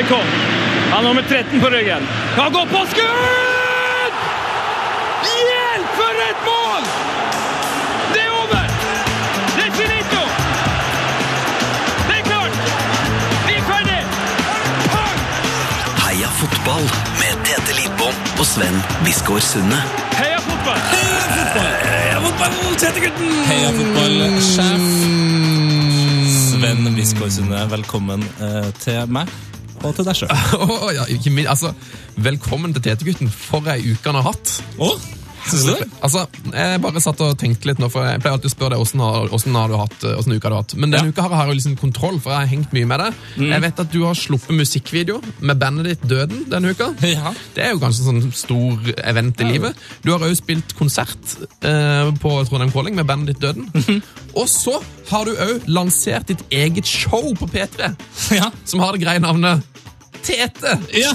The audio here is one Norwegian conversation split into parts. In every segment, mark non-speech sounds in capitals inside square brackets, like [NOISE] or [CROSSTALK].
Stoikov. Han har nummer 13 på ryggen. Kan gå på skudd! Hjelp, for et mål! Det er over! Det er finito! Det er klart! Vi er ferdig! Heia fotball med Tete Lidbom og Sven Biskår Sunde. Heia fotball! Heia fotball, Tete-gutten! Heia fotball-sjef. Sven Biskår Sunde, velkommen eh, til meg og til deg sjøl. oh, [LAUGHS] ja, altså, velkommen til Tete-gutten. For ei uke han har hatt. Det? Altså, Jeg bare satt og tenkte litt nå, for jeg pleier alltid å spørre deg hvordan har, har du hatt, hvordan uka har du hatt. Men denne Ja. uka har jeg liksom kontroll, for jeg har hengt mye med deg. Jeg vet at du har sluppet musikkvideo med bandet ditt Døden denne uka. Ja. Det er jo kanskje sånn stor event i livet. Du har òg spilt konsert eh, på Trondheim Calling med bandet ditt Døden. Og så har du òg lansert ditt eget show på P3, Ja. som har det greie navnet Tete. ja.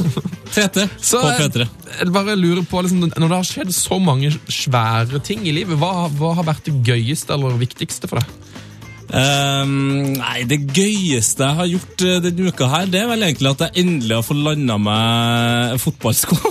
Tete Så på P3. Jeg bare lurer på, liksom, Når det har skjedd så mange svære ting i livet, hva, hva har vært det gøyeste eller viktigste for deg? Um, nei, det gøyeste jeg har gjort eh, denne uka her, det er vel egentlig at jeg endelig har fått landa meg fotballsko. [LAUGHS]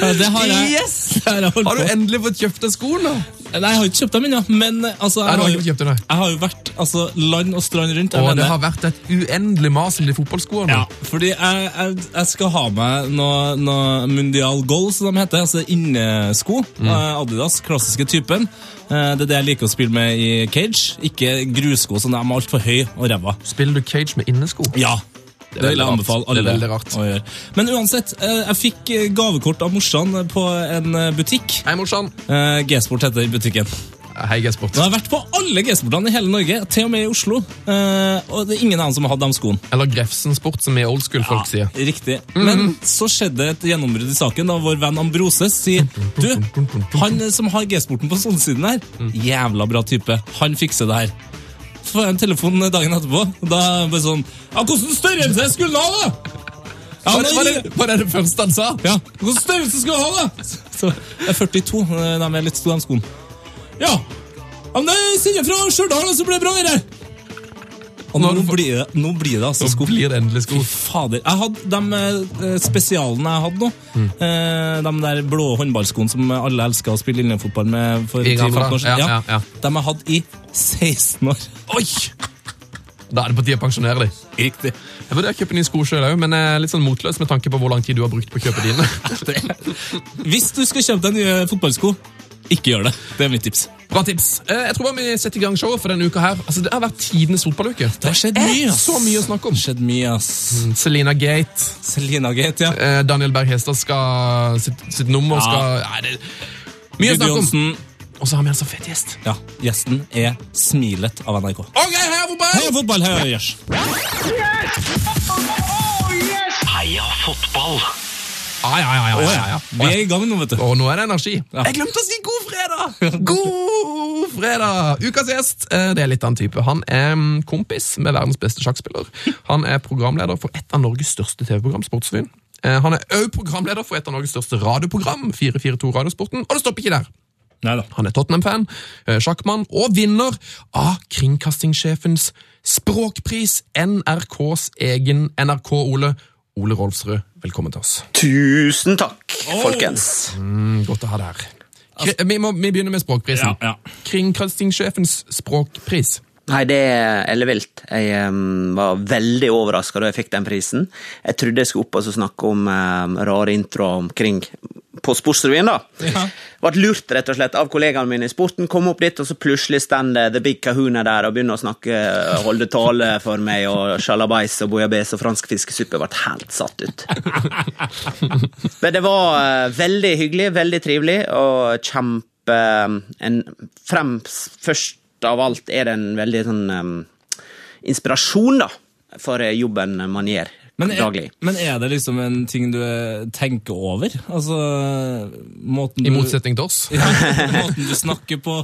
Ja, det har jeg. Yes! Det har, jeg Har du endelig fått kjøpt deg sko nå? Nei, jeg har ikke kjøpt dem ennå, men altså, jeg, har kjøpt jeg har jo vært altså, land og strand rundt. Og det har vært et uendelig mas om de fotballskoene. Ja, fordi jeg, jeg, jeg skal ha meg noe, noe Mundial Goal, som de heter. Altså innesko. Mm. eh, Adidas, klassiske typen. Eh, Det er det jeg liker å spille med i cage. Ikke grussko, som de er altfor høye og ræva. Spiller du cage med innesko? Ja. Det, vil jeg anbefale alle Det er veldig rart. å gjøre. Men uansett, eh, jeg fikk eh, gavekort av morsan på en eh, butikk. Hei, morsan. G-sport heter butikken. Hei, G-sport. Jeg har vært på alle G-sportene i hele Norge, til og med i Oslo. Og det er ingen dem som har hatt de skoene. Eller Grefsen Sport, som er old school-folk sier. Riktig. Men så skjedde et gjennombrudd i saken da vår venn Ambroses sier Du, han som har G-sporten på solsiden her, jævla bra type. Han fikser det her. Får jeg en telefon dagen etterpå, da ble det bare sånn Ja, hvordan størrelse skulle han ha, da? Ja, Var det, var, det, var det det første han sa? ja, Hvilken størrelse skal du ha, da? Så jeg er 42. da De er litt store, de skoene. Ja. ja men jeg sender fra Stjørdal, så blir det bra, det der. Og Nå blir det, nå blir det altså sko. Nå blir det endelig sko. Fy fader. Jeg hadde de eh, spesialene jeg hadde nå. Mm. Eh, de der blå håndballskoene som alle elsker å spille innefotball med for I gamle 10-15 år siden. Ja, ja, ja. De har hatt i 16 år. Oi! Da er det på tide å pensjonere dem. Riktig. Jeg vurderer å kjøpe nye sko sjøl òg, men jeg er litt sånn motløs med tanke på hvor lang tid du har brukt på å kjøpe dine. [LAUGHS] Hvis du skal kjøpe deg nye fotballsko, ikke gjør det. Det er mitt tips. Bra tips. Eh, Jeg tror bare vi setter i gang showet for denne uka her. Altså, Det har vært tidenes fotballuke. Det har skjedd mye, ass. Så mye å snakke om. Skjedd mye, ass. Selina Gate, Selina Gate, ja. eh, Daniel Berg Hestad skal sitt, sitt nummer Ja. skal Nei, det Mye å snakke om. Og så har vi en så fet gjest. Ja, gjesten er smilet av NRK. Ok, heia fotball! Heia fotball, heia yes. Heia fotball! Ah, ja, ja, ja, ja, ja. Vi er i gang nå, vet du. Og nå er det energi. Ja. Jeg glemte å si god fredag! God fredag! Ukas gjest eh, det er litt av en type. Han er mm, kompis med verdens beste sjakkspiller. Han er programleder for et av Norges største TV-program, Sportsrevyen. Eh, Han er òg programleder for et av Norges største radioprogram, 442 Radiosporten. Og det stopper ikke der. Neida. Han er Tottenham-fan, eh, sjakkmann og vinner av kringkastingssjefens språkpris, NRKs egen NRK-Ole. Ole Rolfsrud, velkommen til oss. Tusen takk, folkens. Mm, godt å ha deg her. Kri vi, må, vi begynner med språkprisen. Ja, ja. Kringkastingssjefens språkpris. Nei, det er ellevilt. Jeg um, var veldig overraska da jeg fikk den prisen. Jeg trodde jeg skulle opp og snakke om um, rare introer omkring på Sportsrevyen, da. Ja. Ble lurt rett og slett av kollegaene mine i sporten. Kom opp dit, og så plutselig står The Big Kahuna der og begynner å snakke, holde tale for meg, og sjalabais og bouillabaisse og fransk fiskesuppe. Ble helt satt ut. [LAUGHS] Men det var uh, veldig hyggelig, veldig trivelig, og kjempe en, frem, Først av alt er det en veldig sånn um, inspirasjon, da, for jobben man gjør Men er, daglig. men er det liksom en ting du eh, tenker over? Altså, måten du, I motsetning til oss. [LAUGHS] Ja, måten du snakker på,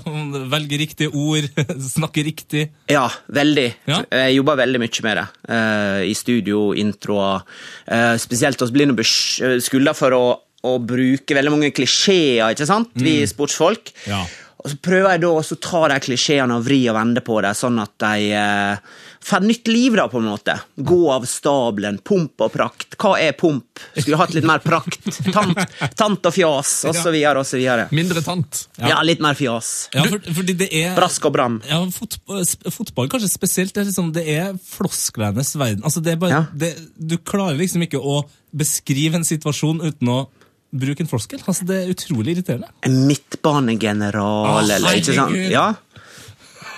velger riktige ord, [LAUGHS] snakker riktig. Ja, veldig. Ja. Jeg jobber veldig mye med det. Uh, I studio, introer. Uh, spesielt oss blir nå beskylda for å, å bruke veldig mange klisjeer, ikke sant? Vi sportsfolk. Ja. Og så prøver jeg da å ta de klisjeene og vri og vende på det, sånn at de eh, får nytt liv, da, på en måte. Gå av stabelen, pomp og prakt. Hva er pomp? Skulle hatt litt mer prakt. Tant, tant og fjas, og så videre og så videre. Mindre tant. Ja, litt mer fjas. Ja, for, fordi det er Brask og bram. Ja, fotball, fotball kanskje spesielt. Det er, liksom, det er flosklenes verden. Altså, det er bare, Ja. det, du klarer liksom ikke å beskrive en situasjon uten å bruke en floskel. Altså, det er utrolig irriterende. En midtbanegeneral, Å, eller ikke sant? Ja.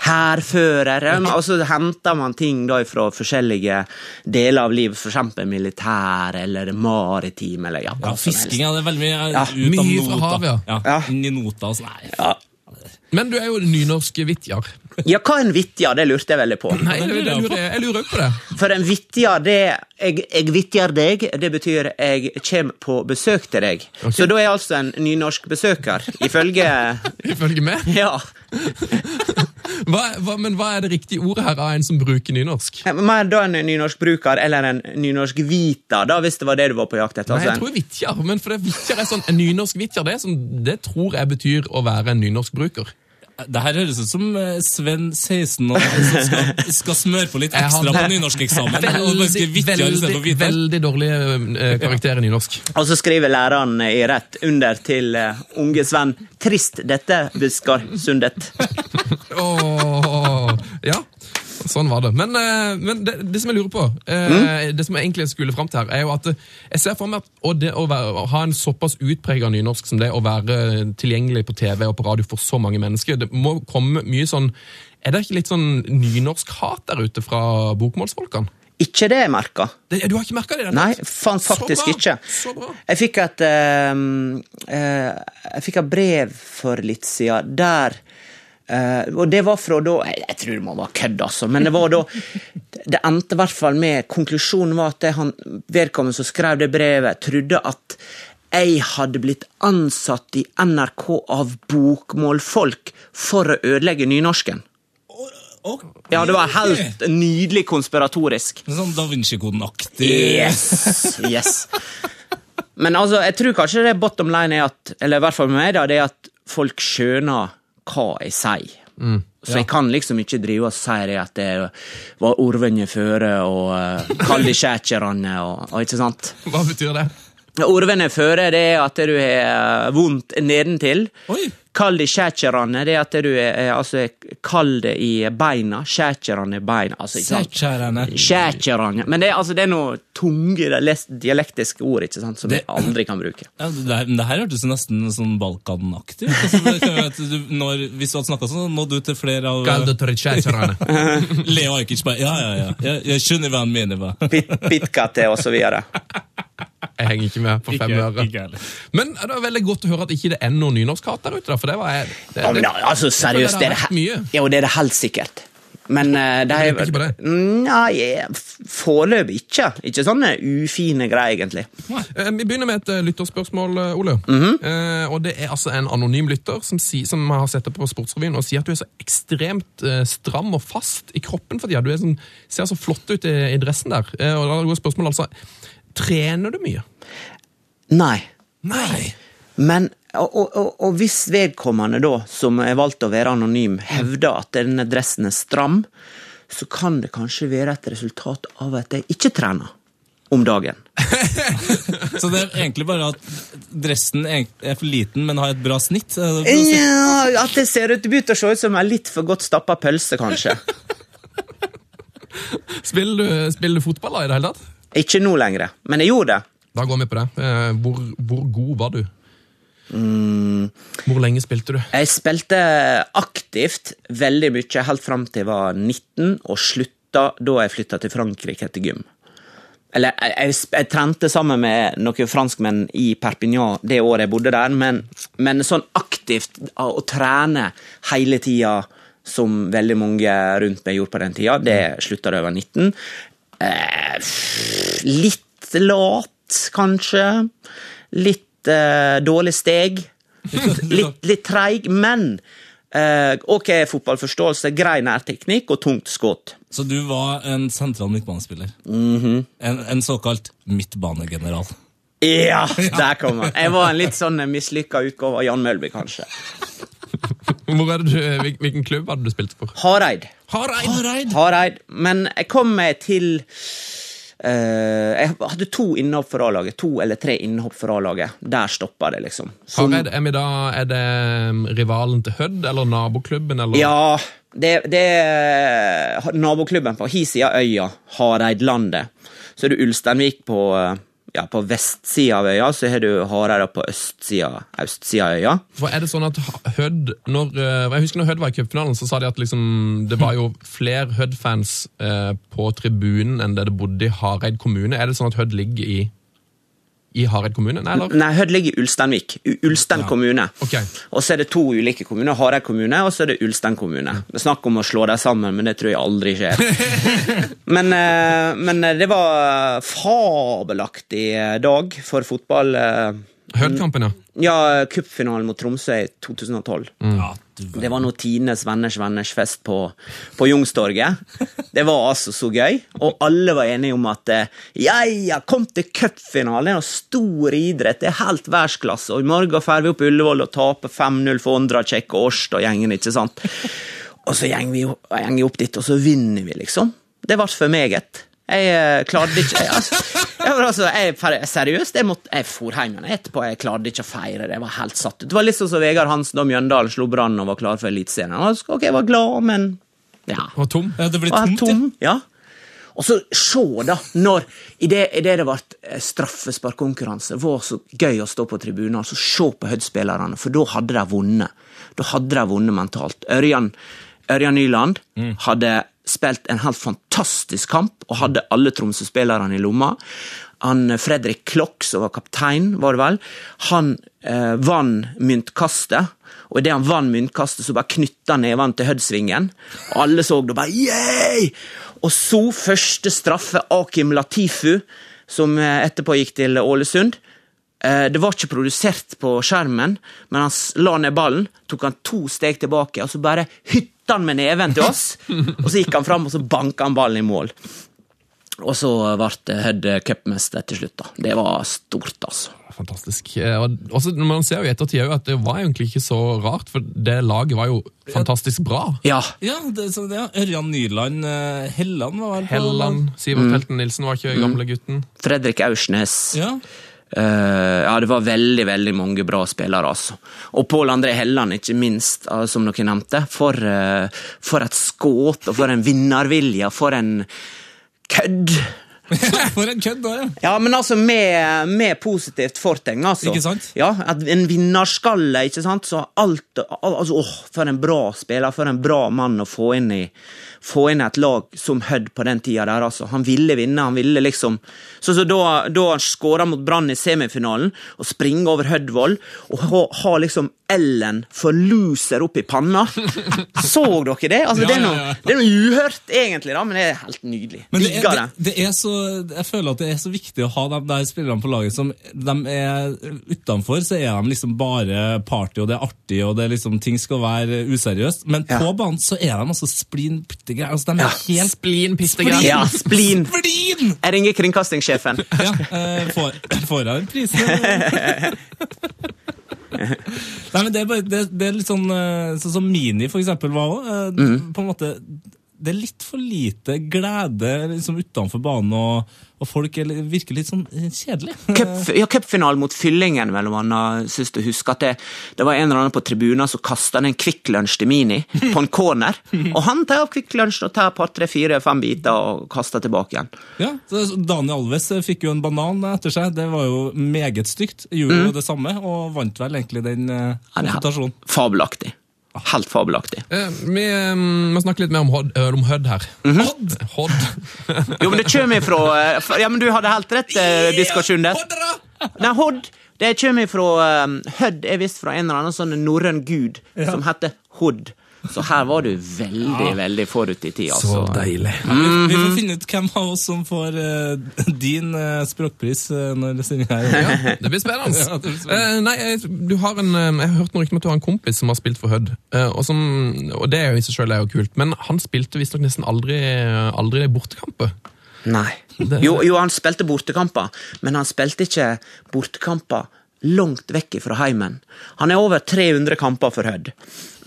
Hærføreren. Og så henter man ting da fra forskjellige deler av livet, f.eks. militær eller maritim, eller ja, Ja, fisking det er veldig mye Ja, ut av mye fra nota. havet, ja. Ja. Inn i nota og sånn. Nei, Ja. Men du er jo nynorsk vitjar. ja, hva er en vitjar? Det lurte jeg veldig på. Nei, det det, lurer jeg lurer jeg, jeg på det. For en vitjar, det jeg, jeg vitjar deg, det betyr jeg kommer på besøk til deg. Så da er jeg altså en nynorsk besøker, ifølge [LAUGHS] Ifølge meg. Ja. [LAUGHS] Hva, hva, men hva er det riktige ordet her av en som bruker nynorsk? Mer da en nynorskbruker eller en nynorsk-vita, da, hvis det var det du var på jakt etter. Nei, jeg Altså, tror vitjar, men for det vitjar er sånn, en nynorsk vitjar, det, sånn, det tror jeg betyr å være en nynorsk bruker. Det her høres ut som eh, Sven 16 år som skal, skal smøre på litt [LAUGHS] ekstra på nynorskeksamen. og Veldig, veldig, veldig dårlig eh, karakter i nynorsk. Og så skriver læreren i rett under til eh, unge Sven 'Trist dette, Buskar Sundet'. [LAUGHS] oh, ja, sånn var det. Men, eh, men det, det som jeg lurer på, mm? det som jeg egentlig skulle fram til her, er jo at eh, jeg ser for meg at og det å, være, å ha en såpass utprega nynorsk som det å være tilgjengelig på TV og på radio for så mange mennesker, det må komme mye sånn Er det ikke litt sånn nynorsk-hat der ute fra bokmålsfolkene? Ikke det jeg merka. Du har ikke merka det? Nei, faen, faktisk Så ikke. Så bra. Jeg fikk et uh, uh, Jeg fikk et brev for litt siden der eh, Og det var fra da Jeg, jeg tror det må være kødd, altså, men det var da Det endte i hvert fall med Konklusjonen var at han, vedkommende som skrev det brevet, trodde at jeg hadde blitt ansatt i NRK av bokmålfolk for å ødelegge nynorsken. Okay. Ja, det var helt nydelig konspiratorisk. Sånn Da Vinci-koden-aktig. Yes, yes. Men altså, jeg tror kanskje det bottom line er at, eller i hvert fall med meg, da, det er at folk skjønner hva jeg sier. Så jeg kan liksom ikke drive og si det at det var orvene føre og uh, kall de kjækjerane og, og ikke sant? Hva betyr det? Orvene føre det er at du har vondt nedentil. Oi. Kall det kjækjerane det er at du er altså, kald det i beina. Kjækjerane i beina. Altså, ikke. Kjækjerane. Men det, er- altså, det er noe tunge dialektiske ord ikke sant, som Det- jeg aldri kan bruke. Ja, det, det her hørtes nesten sånn Balkan-aktig ut. Altså, det du, når, hvis du hadde snakka sånn, nådde du til flere av Galdo kjækjerane. [LAUGHS] Leo Ajkic bare Ja, ja, ja. Jeg, jeg skjønner hva han mener. Pit, Pitkate og så videre. [LAUGHS] Jeg henger ikke med på fem øre. Men det er veldig godt å høre at ikke det er noen nynorskhat der ute. For det var jeg, det, Ja, men, det, altså, seriøst, det det er mye. det, ja, det er det helt sikkert. Men uh, det er? Nei, foreløpig ikke. Ikke sånne ufine greier, egentlig. Eh, Vi begynner med et eh, lytterspørsmål, eh, Ole. Mhm. Eh, og Det er altså en anonym lytter som, si, som har sett deg på Sportsrevyen og sier at du er så ekstremt stram og fast i kroppen for tida. Du er sånn, ser så flott ut i, i dressen der. Og da går spørsmålet altså Trener du mye? Nei. Nei! Men og, og, og, hvis vedkommende, da, som er valgt å være anonym, hevder at denne dressen er stram, så kan det kanskje være et resultat av at jeg ikke trener om dagen. [LAUGHS] Så det er egentlig bare at dressen er for liten, men har et bra snitt? Det bra snitt? Ja, at det ser ut, begynner å se ut som en litt for godt stappa pølse, kanskje. [LAUGHS] Spiller du, spiller du fotball da, i det hele tatt? Ikke nå lenger, men jeg gjorde det. Da går vi på det. Eh, hvor, hvor god var du? Mm. Hvor lenge spilte du? Jeg spilte aktivt veldig mye helt fram til jeg var 19, og slutta da jeg flytta til Frankrike etter gym. Eller, jeg, jeg, jeg trente sammen med noen franskmenn i Perpignan det året jeg bodde der, men, men sånn aktivt å, å trene hele tida, som veldig mange rundt meg gjorde på den tida, det slutta da jeg var 19. Eh, litt lat, kanskje. Litt eh, dårlig steg. [LAUGHS] Litt, litt treig, men eh, ok fotballforståelse, grei nærteknikk og tungt skudd. Så du var en sentral midtbanespiller? Mhm. en, en såkalt midtbanegeneral? Ja, [LAUGHS] der kom han. Jeg var en litt sånn mislykka utgave av Jan Mølby, kanskje. [LAUGHS] Hvilken klubb hadde du spilt for? Hareid. Hareid! Hareid. Men jeg kom meg til Uh, Jeg hadde to innhopp for A-laget. To eller tre innhopp for A-laget. Der stoppa det, liksom. Så- Hareid, er, vi da, er det um, rivalen til Hødd, eller naboklubben, eller? Ja, det, det er naboklubben på hi side av øya, Hareidlandet. Så er det Ulsteinvik på, eh, ja, på vestsida av øya, så har du Hareid på østsida østsida av øya. For er det sånn at Hødd når, eh, Jeg husker når Hødd var i cupfinalen, så sa de at liksom, det var jo flere Hødd-fans eh, på tribunen enn det det bodde i Hareid kommune. Er det sånn at Hødd ligger i, i Hareid kommune? Nei, eller? Nei, Hødd ligger i Ulsteinvik. Ulstein ja. kommune. Okay. Og så er det to ulike kommuner. Hareid kommune og så er det Ulstein kommune. Det er snakk om å slå dem sammen, men det tror jeg aldri skjer. [LAUGHS] men, eh, men det var fabelaktig dag for fotball. Hødd-kampen, ja. Ja, cupfinalen mot Tromsø i 2012. Ja, Det var nå tidenes venners venners fest på, på Jungstorget. Det var altså så gøy, og alle var enige om at eh, ja, ja, kom til cupfinalen, det er noe stor idrett, det er helt verdensklasse, og i morgen drar vi opp Ullevål og taper 5-0 for Ondracek og Årst og gjengen, ikke sant? [LAUGHS] Og så går vi, jo- vi opp dit, og så vinner vi, liksom. Det ble for meget. Jeg eh, klarte ikke jeg, altså, jeg, var altså, jeg, Seriøst, jeg, måtte, jeg for hjem igjen etterpå. Jeg klarte ikke å feire det. Jeg var helt satt ut. Det var litt sånn som Vegard Hansen da Mjøndalen slo Brann og var klar for Eliteserien. Altså, Ok, jeg var glad, men ja. Var tom. ja, det ble tomt, tom. Ja. Og så se, da, når i det, det det ble eh, straffesparkkonkurranse, det var så gøy å stå på tribunen og så se på Hødd-spillerne, for da hadde de vunnet. Da hadde de vunnet mentalt. Ørjan, Ørjan Nyland hadde spilt en helt fantastisk kamp og hadde alle Tromsø-spillerne i lomma. Han, eh, Fredrik Klokk, som var kaptein, var det vel, han eh, vant myntkastet. Og idet han vant myntkastet, så bare knytta nevene til Hødd-svingen. Og alle så det bare yeah! Og så første straffe, Akim Latifu, som eh, etterpå gikk til Ålesund. Eh, Det var ikke produsert på skjermen, men han la ned ballen, tok han to steg tilbake, og så bare hytta han med neven til oss. Og så gikk han fram, og så banka han ballen i mål. Og så ble Hødd cupmester til slutt. da. Det var stort, altså. Fantastisk. Eh, Og også, man ser jo i ettertid at det var egentlig ikke så rart, for det laget var jo fantastisk bra. Ja. Ja, det, så, ja. Ørjan Nyland eh, Helland var vel på Helland, Sivert Helten Nilsen var ikke gamle gutten. Fredrik Aursnes. Ja. Eh, ja, det var veldig veldig mange bra spillere. altså. Og Pål André Helland, ikke minst, eh, som dere nevnte. For, eh, for et skudd, og for en vinnervilje, for en kødd! [LAUGHS] For en kødd, da, ja. Ja, men altså med, med positivt fortegn, altså. Ikke sant? Ja, En vinnerskalle, ikke sant. Så alt altså, åh, For en bra spiller, for en bra mann å få inn i få inn et lag som Hødd på den tida der, altså. Han ville vinne, han ville liksom Så, så da, da han skåra mot Brann i semifinalen, og springer over Hødvold, og ha, ha liksom Ellen for loser opp i panna [LAUGHS] Så dere det? Altså, Ja, det, er noe, ja. det er noe uhørt, egentlig, da, men det er helt nydelig. Men det er, det. er så, jeg føler at det er så viktig å ha de der spillerne på laget som de er utenfor, så er de liksom bare party, og det er artig, og det er liksom, ting skal være useriøst. Men Ja. på banen så er de altså splin pittegreie. Altså, de er Ja. helt Splin, pistegreie. Ja, splin. splin! Jeg ringer kringkastingssjefen. Ja, eh, [LAUGHS] får, får jeg den prisen? [LAUGHS] Nei, men det er, bare, det, det er litt sånn eh, Sånn som Mini, for eksempel, var òg. På en måte Det er litt for lite glede liksom utenfor banen, og, og folk er, virker litt sånn kjedelige. kjedelig. [LAUGHS] Cup, ja, Cupfinalen mot Fyllingen, mellom annet, synes du husker at det, det var en eller annen på tribunen som kasta en Kvikk Lunsj til Mini på en corner. [LAUGHS] Og han tar opp Kvikk Lunsj og tar et par, tre, fire, fem biter og kaster tilbake igjen. Ja, Daniel Alves eh, fikk jo en banan etter seg. Det var jo meget stygt. Gjorde jo det samme, og vant vel egentlig den eh, Ja, konfrontasjonen. Fabelaktig. Helt fabelaktig. Eh, Vi eh, må snakke litt mer om Hødd, eh, om Hod her. Hødd? Hødd. Jo, men det kommer ifra eh, Ja, men du hadde helt rett, uh, Diskusjones. Nei, Hod Det kommer ifra um, Hødd er visst fra en eller annen sånn norrøn gud som heter Hodd. Så her var du veldig, veldig forut i tid, altså. Så deilig. Vi, vi får finne ut hvem av oss som får uh, din uh, språkpris uh, når sendinga er over. Ja, [LAUGHS] det blir spennende. [LAUGHS] Ja, det blir spennende. Eh, nei, jeg, du har en, jeg har hørt noe rykte om at du har en kompis som har spilt for Hødd. eh, og, som, og det er jo i seg er kult, men han spilte visstnok nesten aldri, aldri bortekamper. Nei. Jo, jo, han spilte bortekamper, men han spilte ikke bortekamper langt vekk fra heimen. Han er over 300 kamper for Hødd,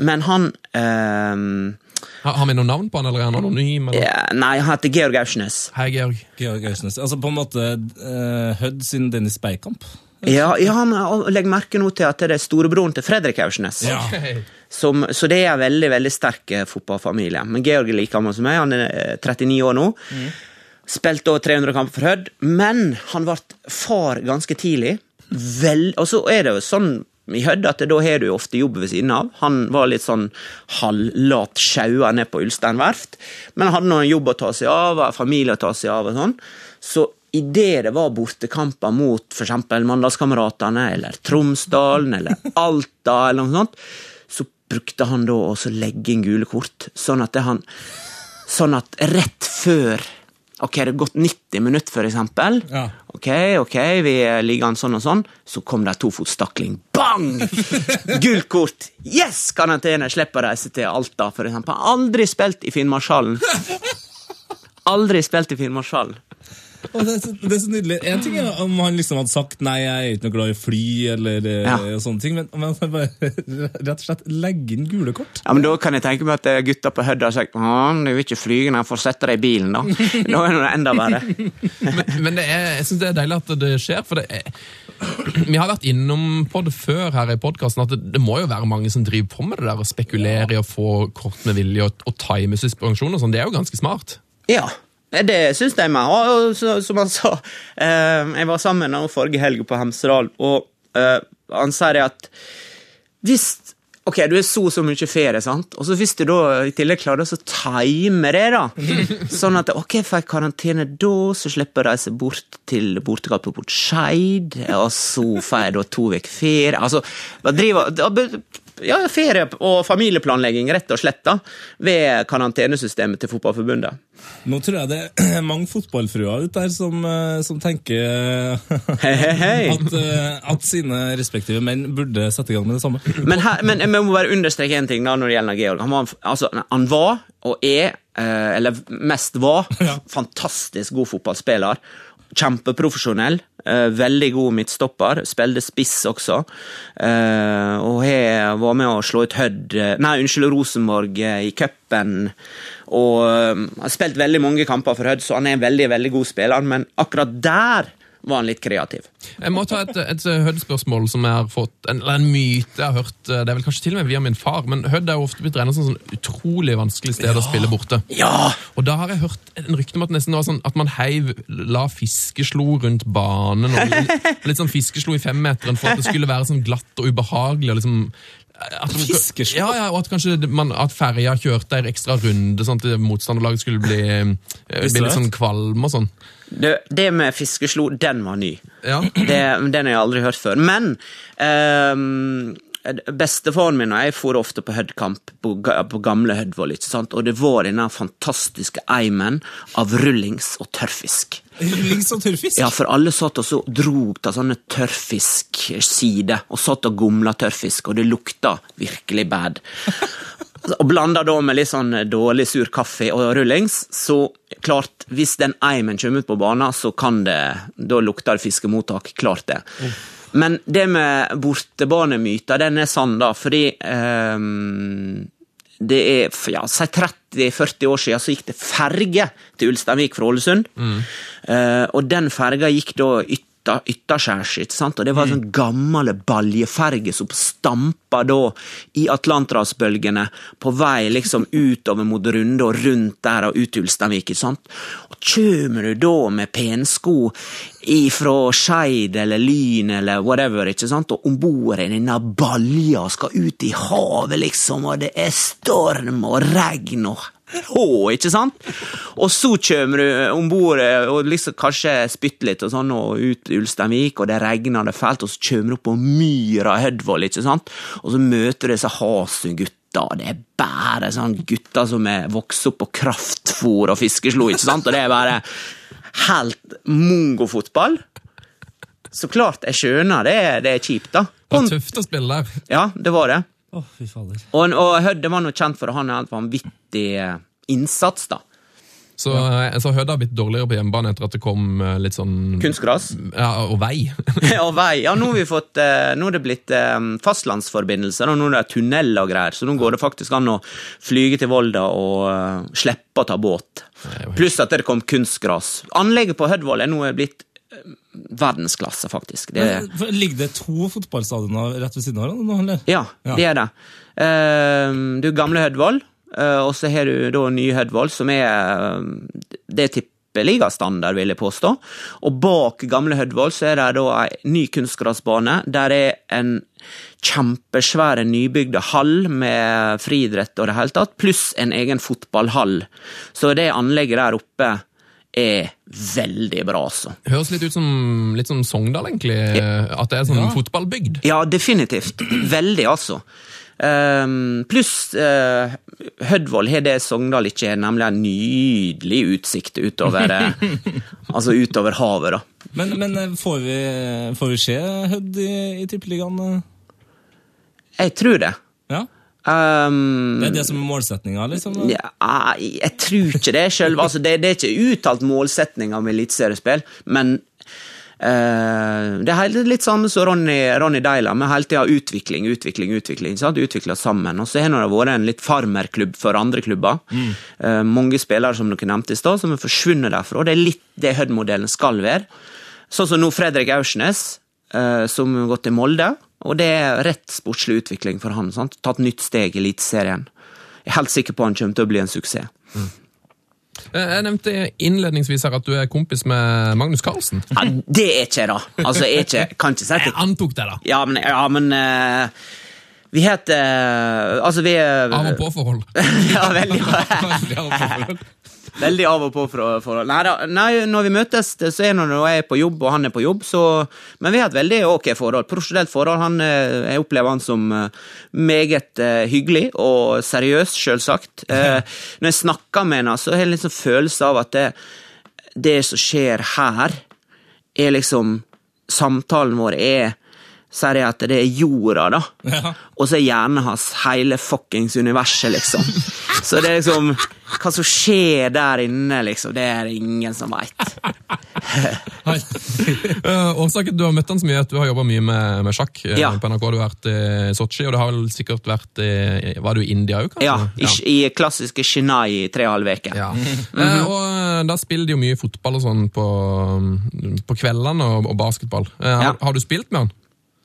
men han eh, Har, har vi noe navn på han, eller er han anonym? Eller? ja, Nei, han heter Georg Aursnes. Hei, Georg. Georg Aursnes. Altså på en måte uh, Hødd sin Dennis Beikamp? Ja, ja men legg merke nå til at det er storebroren til Fredrik Aursnes. Ja. Som, så det er en veldig veldig sterk eh, fotballfamilie. Men Georg er like gammel som meg, han er eh, 39 år nå. Spilte over 300 kamper for Hødd, men han ble far ganske tidlig. Vel, og så er det jo sånn i Hødd at da har du jo ofte jobb ved siden av. Han var litt sånn halvlat sjaua ned på Ulstein verft, men han hadde noen jobb å ta seg av, familie å ta seg av og sånn. Så idet det var bortekamper mot f.eks. Mandalskameratene eller Tromsdalen eller Alta eller noe sånt, så brukte han da å legge inn gule kort, sånn at han Sånn at rett før Ok, det har gått 90 minutter, for eksempel. Ja. Ok, ok, vi ligger an sånn og sånn. Så kom det tofotstakling. Bang! [LAUGHS] Gult kort! Yes! Karantene. Slipper å reise til Alta, for eksempel. Aldri spilt i Finnmarkshallen. [LAUGHS] Aldri spilt i Finnmarkshallen. Og det, er så, det er så nydelig. En ting er om han liksom hadde sagt nei, jeg er ikke noe glad i fly, eller eh, Ja. sånne ting, men, men han bare [LAUGHS] rett og slett legge inn gule kort. Ja, men Da kan jeg tenke meg at eh, gutta på Hødd har sagt «Å, du vil ikke fly, men får sette deg i bilen, da. [LAUGHS] Da er det enda verre. [LAUGHS] Men, men det er, jeg synes det er deilig at det skjer, for det er, [CLEARS THROAT] vi har vært innom på det før her i podkasten, at det, det må jo være mange som driver på med det der, og spekulere i å få kort med vilje og, og time suspensjon og sånn. Det er jo ganske smart. Ja, det syns jeg meg. Og, så, som han sa, eh, jeg var sammen med ham forrige helg på Hemsedal, og eh, han sier at hvis Ok, du er så og så mye ferie, sant? og så hvis du da i tillegg klarer å time det, da [LAUGHS] Sånn at ok, får jeg karantene da, så slipper jeg å reise bort til bortekamp på Skeid, og så får jeg da to uker ferie Altså, driver ja, ferie og familieplanlegging, rett og slett, da, ved karantenesystemet til Fotballforbundet. Nå tror jeg det er [CLEARS THROAT] mange fotballfruer ute der som, eh, som tenker hey, hey, hey. at, eh, at sine respektive menn burde sette i gang med det samme. [CLEARS THROAT] Men, her, men jeg må bare understreke en ting da når det gjelder Georg. Han var, altså, han var og er, eh, eller mest var, [LAUGHS] Ja. fantastisk god fotballspiller. Kjempeprofesjonell. eh, veldig god midtstopper. Spilte spiss også. eh, og har var med å slå ut Hødd eh, Nei, unnskyld, Rosenborg i cupen. Og har spilt veldig mange kamper for Hødd, så han er en veldig, veldig god spiller. Men akkurat der var han litt kreativ. Jeg må ta et, et Hødd-spørsmål som jeg har fått, en, eller en myte jeg har hørt, det er vel kanskje til og med via min far, men Hødd er jo ofte blitt regnet som sånn utrolig vanskelig sted å spille borte. Ja! Og da har jeg hørt en rykte om at, nesten var sånn, at man heiv, la fiskeslo rundt banen, og litt, litt sånn fiskeslo i femmeteren for at det skulle være sånn glatt og ubehagelig. og liksom... At, Fiskeslo? Ja, ja, og at kanskje man, at ferja kjørte en ekstra runde, sånn at motstanderlaget skulle bli, eh, bli litt sånn kvalm og sånn. Det, det med fiskeslo, den var ny. Ja. Det, den har jeg aldri hørt før. Men um, bestefaren min og jeg for ofte på Hødd-kamp på, på gamle Hødvoll, og det var denne fantastiske eimen av rullings og tørrfisk. Rullings og tørrfisk. Ja, for alle satt og så dro til sånne tørrfisksider, og satt og gomla tørrfisk, og det lukta virkelig bad. Og blanda da med litt sånn dårlig sur kaffe og rullings, så klart, hvis den eimen kommer ut på banen, så kan det Da lukter det fiskemottak, klart det. Men det med bortebanemyter, den er sann, da, fordi ehm, det er ja, si 30-40 år siden så gikk det ferge til Ulsteinvik fra Ålesund. Eh, og den ferga gikk da ytter, ytterskjærs, ikke sant? og det var sånn gamle baljeferge som stampa da i Atlanterhavsbølgene på vei liksom [LAUGHS] utover mot Runde og rundt der og ut til Ulsteinvik. ikke sant? Og kjømer du da med pensko ifra Skeid eller Lyn eller whatever, ikke sant, og om bord i denne balja skal ut i havet, liksom, og det er storm og regn og hå, ikke sant? Og så kommer du om bord og liksom kanskje spytter litt og sånn, og ut Ulsteinvik, og det regner det fælt, og så kommer du opp på myra i Hødvoll, ikke sant? Og så møter du disse Hasund-gutta. det er bare sånn gutter som er vokst opp på kraftfôr og fiskeslo, ikke sant? Og det er bare helt mongofotball. Så klart, jeg skjønner det, det er kjipt, da. Det var tøft å spille der. Ja, det var det. Å, fy fader. Og, og Hødde var nå kjent for å ha en helt vanvittig eh, innsats, da. Så, ja. så Hødd har blitt dårligere på hjemmebane etter at det kom eh, litt sånn Kunstgras. Ja, og vei. [LAUGHS] Ja, vei. Ja, nå har vi fått eh, Nå er det blitt eh, fastlandsforbindelser, og nå er det tunnel og greier, så nå går det faktisk an å flyge til Volda og eh, slippe å ta båt. Pluss at det kom kunstgras. Anlegget på Hødvoll er nå blitt eh, verdensklasse, faktisk. Det, Men, Ligger det to fotballstadioner rett ved siden av hverandre? ja, Ja. det er det. Eh, du gamle Hødvoll, eh, og så har du da nye Hødvoll, som er eh, Det er tippeligastandard, vil jeg påstå. Og bak gamle Hødvoll så er det da ei ny kunstgressbane. Der er en kjempesvære nybygde hall med friidrett og det hele tatt, pluss en egen fotballhall. Så det anlegget der oppe er veldig bra, altså. Høres litt ut som litt som Sogndal, egentlig. At det er sånn fotballbygd. Ja, definitivt. Veldig, altså. Um, Pluss uh, Hødvold har det Sogndal ikke har, nemlig en nydelig utsikt utover eh, [LAUGHS] Altså utover havet, da. Men, men eh, får, vi, får vi se Hødd i, i Tippeligaen? Jeg tror det. Ja? Um, Det er det som er målsettinga, liksom? ja, jeg tror ikke det sjøl. Altså, det, det er ikke uttalt målsetning med eliteseriespill, men uh, det er litt samme som Ronny, Ronny Deila, med hele tida utvikling, utvikling, utvikling. Sant? Utvikla sammen. Og så har det vært en litt farmerklubb for andre klubber. Eh, mange spillere som dere nevnte i stad, som har forsvunnet derfra. Det er litt det Hødd-modellen skal være. Sånn som nå Fredrik Aursnes, uh, som har gått til Molde. Og det er rett sportslig utvikling for han. Sant? Tatt nytt steg i Eliteserien. Jeg er helt sikker på han kommer til å bli en suksess. Mm. Jeg nevnte innledningsvis her at du er kompis med Magnus Carlsen. Ja, det er ikke jeg, da. Altså, jeg er ikke, [LAUGHS] kan ikke si det. Jeg antok det, da. Ja, men, ja, men uh, Vi heter Altså, vi er Av og på-forhold. [LAUGHS] Ja, veldig, [LAUGHS] veldig av og på for- forhold. Nei, nei, når vi møtes, så er det når jeg er på jobb og han er på jobb, så Men vi har et veldig ok forhold. Profesjonelt forhold. Han, eh, jeg opplever han som eh, meget eh, hyggelig og seriøs, selvsagt. [LAUGHS] Eh, når jeg snakker med han, så har jeg liksom følelse av at det, det som skjer her, er liksom Samtalen vår er Sier jeg at det er jorda, da. Ja. Og så er hjernen hans hele fuckings universet, liksom. Så det er liksom Hva som skjer der inne, liksom, det er det ingen som veit. Uh, [LAUGHS] årsaken du har møtt han så mye, er at du har jobba mye med, med sjakk eh, Ja. på NRK. Du har vært i Sotsji, og du har vel sikkert vært i Var du i India òg, kanskje? Ja, i, i klassiske Chennai i tre og en halv uke. Ja. Eh, og eh, da spiller de jo mye fotball og sånn på, på kveldene, og, og basketball. Eh, har, Ja. har du spilt med han?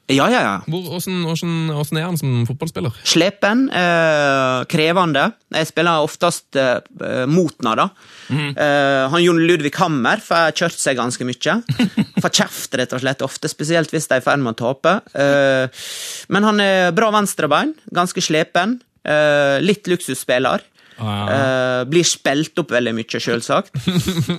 Ja, ja, ja. Hvor, hvordan, hvordan, hvordan er han som fotballspiller? Slepen, eh, krevende. Jeg spiller oftest eh, mot han, da. Eh, han Jon Ludvig Hammer får kjørt seg ganske mye. Får kjeft, rett og slett, ofte, spesielt hvis de er i ferd med å tape. Eh, men han er bra venstrebein, ganske slepen. Eh, litt luksusspiller. Ah, Eh, blir spilt opp veldig mye, sjølsagt.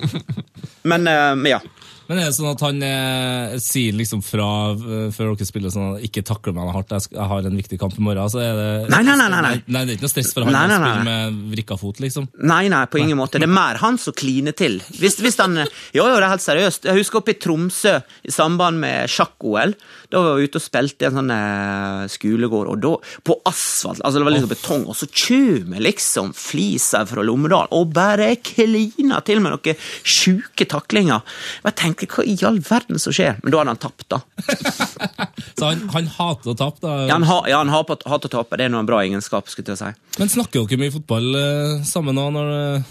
[LAUGHS] Men eh, ja. Men er det sånn at han eh, sier liksom fra eh, før dere spiller sånn at ikke takle meg hardt, jeg, jeg har en viktig kamp i morgen? Så er det, Nei, nei, nei, nei, nei. nei, det er ikke noe stress for han Nei, å nei, nei. spille med vrikka fot, liksom? Nei, nei, på ingen måte. Det er mer han som kliner til. Hvis, hvis han, jo, jo, det er helt seriøst. Jeg husker oppe i Tromsø i samband med sjakk-OL. Da var vi ute og spilte i en sånn eh, skolegård, og da, på asfalt, altså det var liksom betong, og så kommer liksom Flisa fra Lommedal og bare kliner til med noen sjuke taklinger. Jeg tenker, hva i all verden som skjer? Men da hadde han tapt, da. [LAUGHS] Så han, han hater å tape, da? Ja, han, ha, ja, han hater hater å tape. Det er noe bra egenskap, skulle jeg si. Men snakker dere mye fotball eh, sammen nå? Når, det-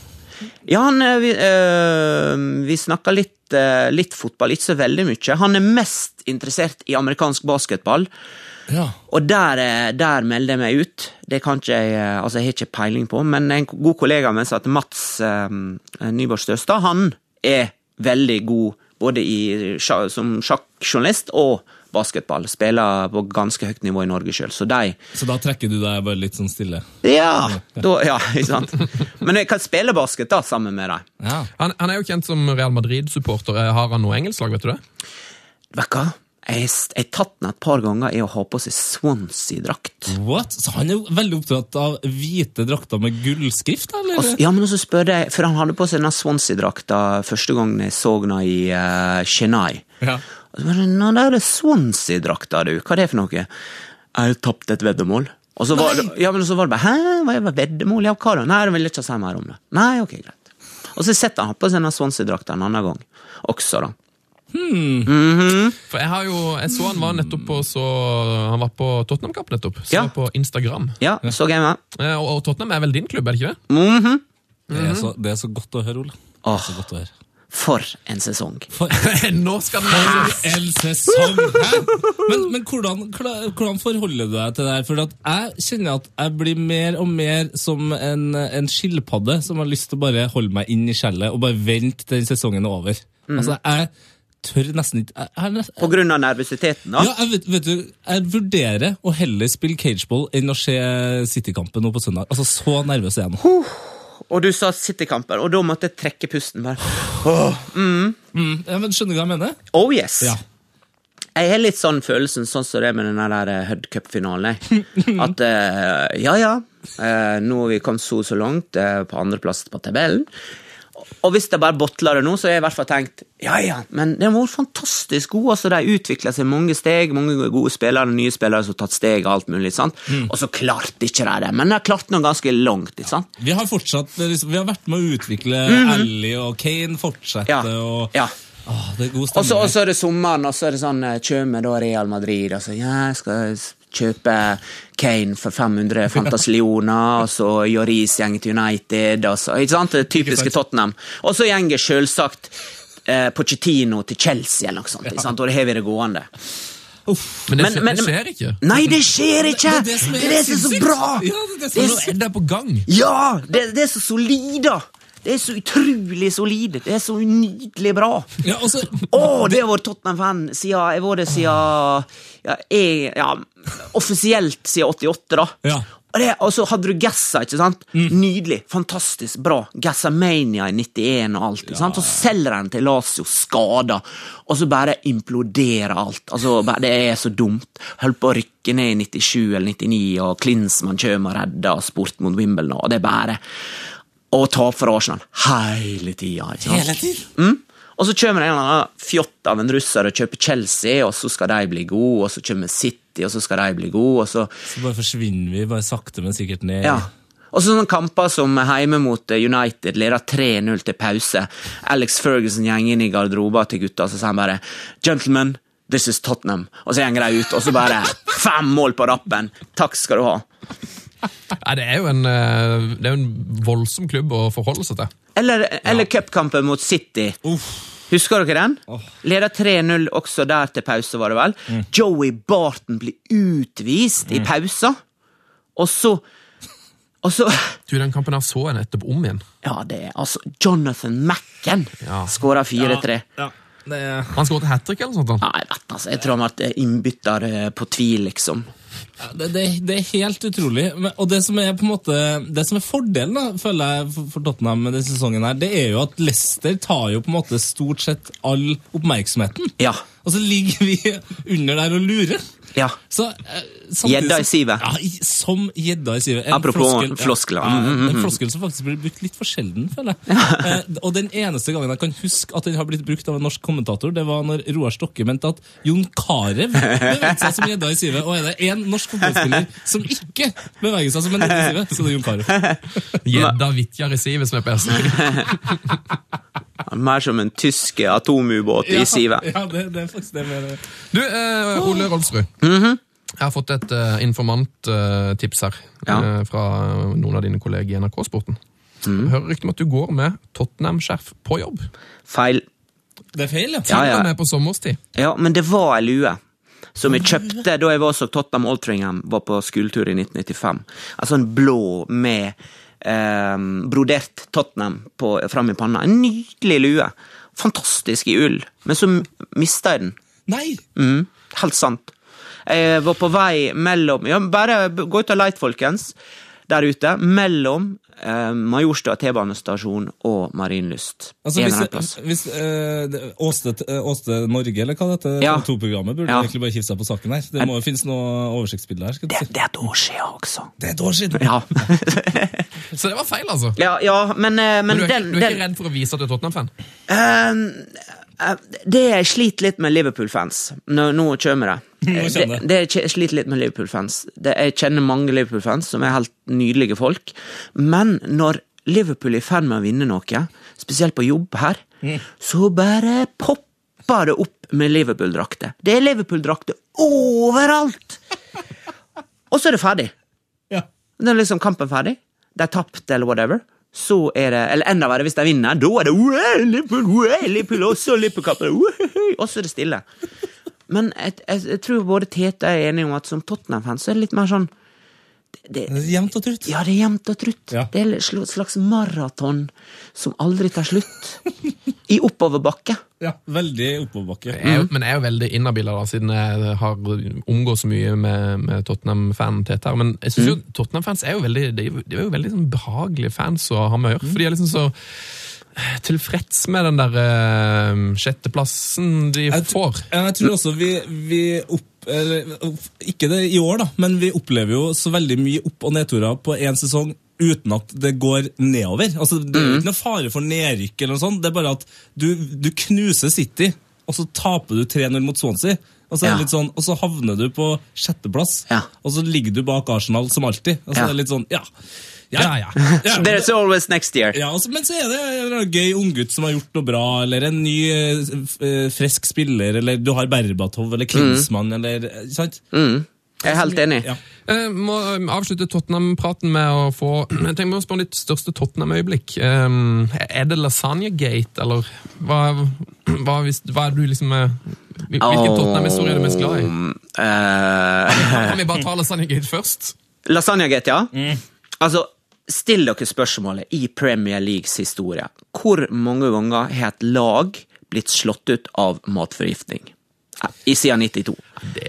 Ja, han, eh, vi, øh, vi snakka litt, eh, litt fotball, ikke så veldig mye. Han er mest interessert i amerikansk basketball, ja. og der, der melder jeg meg ut. Det kan ikke jeg Altså, jeg har ikke peiling på, men en god kollega av meg at Mats øh, Nyborg Støstad, han er veldig god både i, som sjakkjournalist og basketball. Spiller på ganske høyt nivå i Norge sjøl, så de Så da trekker du deg bare litt sånn stille? Ja! Da, ja, ikke sant? Men jeg kan spille basket da, sammen med dem. Ja. Han, han er jo kjent som Real Madrid-supporter. Har han noe engelsklag, vet du det? Vet du hva? Jeg har tatt den et par ganger i å ha på seg Swansea-drakt. What? Så han er jo veldig opptatt av hvite drakter med gullskrift, eller? Også, Ja, men så spør jeg, For han hadde på seg denne Swansea-drakta første gangen jeg så den i uh, Chennai. Ja. Og så bare, Nå, det er Swansea-drakta, du. Hva er det for noe? Jeg har tapt et veddemål. Og så var, ja, men så var det bare Hæ, hva er veddemål? Ja, hva da? Nei, jeg vil ikke si mer om det. Nei, ok, greit. Og så setter han på seg denne Swansea-drakta en annen gang også, da. For jeg har jo, jeg så han var nettopp på så, Han var på Tottenham-kamp nettopp. Så Ja. på Instagram. Ja, så jeg med. Eh, Og, og Tottenham er vel din klubb, er det ikke det? Mhm. Det er, så, det er så godt å høre, Ole. Åh. Så godt å høre. For en sesong. For [LAUGHS] Nå skal den For en sesong! Men, men hvordan, hvordan forholder du deg til det her? For at jeg kjenner at jeg blir mer og mer som en, en skilpadde som har lyst til å bare holde meg inn i skjellet og bare vente til den sesongen er over. Altså, jeg tør nesten ikke jeg, jeg, jeg, På grunn av nervøsiteten, da. ja, jeg, vet, vet du, jeg vurderer å heller spille cageball enn å se City-kampen nå på søndag. Altså, Så nervøs er jeg nå. Og du sa City-kampen, og da måtte jeg trekke pusten. bare. Mm, ja, men Skjønner du hva jeg mener? Oh yes! Ja. Jeg har litt sånn følelsen sånn som det med den der eh, Hud Cup-finalen. [LAUGHS] At uh, ja, ja, uh, nå har vi kommet så så langt uh, på andreplass på tabellen. Og hvis det bare botler det nå, så har jeg i hvert fall tenkt ja, ja, men de har vært fantastisk gode. altså De utvikla seg mange steg, mange gode spillere, nye spillere som har tatt steg og alt mulig. sant? Og så klarte ikke de det, men de har klart noe ganske langt. ikke sant? Vi har fortsatt, liksom, vi har vært med å utvikle Ally og Kane fortsetter. Ja. og ja. Åh, Det er god stemning. og så er det sommeren, og så er det sånn kommer da Real Madrid, og så ja, jeg skal kjøpe Kane for 500 [LAUGHS] fantasillioner, og så Joris går til United, og så Ikke sant? Det typiske Tottenham. Og så går selvsagt eh, Pochettino til Chelsea, eller noe sånt. Ikke sant? Og det har vi det gående. Uff. Men det, Men- men- det skjer ikke. Nei, det skjer ikke! Det det Det er er så bra! Ja, det er det som er er på gang. Ja! Det, det er så solid, da! Det er så utrolig solid. Det er så nydelig bra. Ja, altså, oh, det har vært Tottenham-fan siden Jeg har vært det siden ja, jeg, ja, Offisielt siden 88, da. Ja. Og, det, og så hadde du Gassa, ikke sant? Nydelig. Fantastisk bra. Gassamania i 91 og alt. ikke sant? Så selger han til Lazio skada, og så bare imploderer alt. Altså, bare, Det er så dumt. Holdt på å rykke ned i 97 eller 99, og Klinsmann kommer og redder sport mot Wimbledon, og det er bare å ta for Arsenal hele tida. Hele tiden. Mm. Og så kommer det en eller annen fjott av en russer og kjøper Chelsea, og så skal de bli gode, og så kommer City, og så skal de bli gode, og så så bare forsvinner vi bare sakte, men sikkert ned. Ja. Og så sånne kamper som hjemme mot eh, United leder 3-0 til pause. Alex Ferguson går inn i garderoben til gutta, og så sier han bare 'Gentlemen, this is Tottenham'. Og så går de ut, og så bare [LAUGHS] fem mål på rappen. Takk skal du ha. Nei, det er jo en, eh, det er en voldsom klubb å forholde seg til. Eller, eller cupkampen mot City. Husker dere den? Leder 3-0 også der til pause, var det vel. Joey Barton blir utvist i pausa, og så Og så Du, Den kampen her så jeg nettopp om igjen. Ja, det er altså Jonathan Macken Ja. skåra 4-3. Ja, det er... Han skåret hat trick eller noe sånt. jeg vet altså, jeg tror han ble innbytter eh, på tvil, liksom. Ja, Det, det, det er helt utrolig. Men- Og det som er på en måte Det som er fordelen da, føler jeg for, for Tottenham med denne sesongen, her, det er jo at Leicester tar jo på en måte stort sett all oppmerksomheten. Ja. Og så ligger vi under der og lurer. Ja. Så, eh, Gjedda i sivet. Ja, som gjedda i sivet. Apropos floskel- floskler. Ja, Mm, mm, mm, en floskel som faktisk blir brukt litt for sjelden, føler jeg. [LAUGHS] Eh, og den eneste gangen jeg kan huske at den har blitt brukt av en norsk kommentator, det var når Roar Stokke mente at Jon Carew beveget seg som gjedda i sivet. Og er det én norsk fotballspiller som ikke beveger seg som en gjedde i sivet, så det er Jon Carew. Gjedda Vitjar i sivet, som er på si. [LAUGHS] Mer som en tysk atomubåt i sivet. Ja, det, det er faktisk det med det. Du, eh, Ole Rolfsrud. Jeg har fått et uh, informanttips her Ja. uh, fra noen av dine kolleger i NRK-sporten. Hører rykte om at du går med Tottenham-skjerf på jobb. Feil. Det er feil, ja. Ja, ja. Med på sommerstid. Ja, men det var ei lue. Som jeg kjøpte da jeg var så Tottenham Altringham var på skoletur i 1995. Altså en blå med eh, brodert Tottenham på, fram i panna. En nydelig lue. Fantastisk i ull. Men så mista jeg den. Nei! Mm, helt sant. Jeg var på vei mellom ja, Bare gå ut og leit, folkens, der ute. Mellom eh, Majorstua T-banestasjon og Marienlyst. Altså, En hvis, eller plass. hvis eh, det- Åsted, eh, Norge, eller hva det heter, Ja. to-programmet, burde Ja. egentlig bare kifte seg på saken her. Det må jo finnes noe oversiktsbilde her. skal du Det, si. det er et år siden også. Det er et år siden! Ja, [LAUGHS] Så det var feil, altså. ja, ja men, eh, men, Men du er, den, du er den ikke redd for å vise at du er Tottenham-fan? Eh, det jeg sliter litt med Liverpool-fans Nå, nå kommer det. Nå det, det. det jeg sliter litt med Liverpool-fans Jeg kjenner mange Liverpool-fans som er helt nydelige folk, men når Liverpool er i ferd med å vinne noe, spesielt på jobb her, så bare popper det opp med Liverpool-drakter. Det er Liverpool-drakter overalt! Og så er det ferdig. Ja. Det er liksom kampen ferdig. De er tapt, eller whatever. Så er det, eller enda verre, hvis de vinner, da er det Liverpool, Liverpool, også Liverpool-kampen, og så er det stille. Men jeg, jeg, jeg tror både Tete er enig om at som Tottenham-fan så er det litt mer sånn det, det, Jevnt og trutt. Ja, det er jevnt og trutt. Ja. Det er et slags maraton som aldri tar slutt. I oppoverbakke. Ja, Veldig oppoverbakke. Jeg er, men jeg er jo veldig inhabil, siden jeg har omgått så mye med, med Tottenham-fan Tete her. Men jeg synes jo Tottenham-fans er jo veldig de de er jo veldig sånn behagelige fans å ha med å gjøre. For de er liksom så tilfreds med den der uh, sjetteplassen de Jeg får. Jeg tror også vi, vi opp, eller, Ikke det i år, da, men vi opplever jo så veldig mye opp- og nedturer på én sesong uten at det går nedover. Altså, Det er ikke noe fare for nedrykk, eller noe sånt. det er bare at du, du knuser City, og så taper du 3-0 mot Swansea. Og så, er Ja. det litt sånn, og så havner du på sjetteplass, Ja. og så ligger du bak Arsenal som alltid. Og så Ja. er det litt sånn, ja. Ja, ja. ja. There's always next year. Ja, altså, men så er det en gøy unggutt som har gjort noe bra, eller en ny eh, eh, frisk spiller, eller du har Berbatov eller Klinsmann, eller eh, sant? Mm. Jeg er helt enig. Ja. Eh, må avslutte Tottenham-praten med å få [CLEARS THROAT] Jeg tenker å spørre om ditt største Tottenham-øyeblikk. Eh, er det Lasagnegate, eller hva, hva, hvis, hva er du liksom eh, hvil- Hvilken Tottenham-historie er du mest glad i? Eh, Kan vi bare ta Lasagnegate først? Lasagne Gate, ja. Altså, still dere spørsmålet i Premier Leagues historie. Hvor mange ganger har et lag blitt slått ut av matforgiftning? I siden 92. Det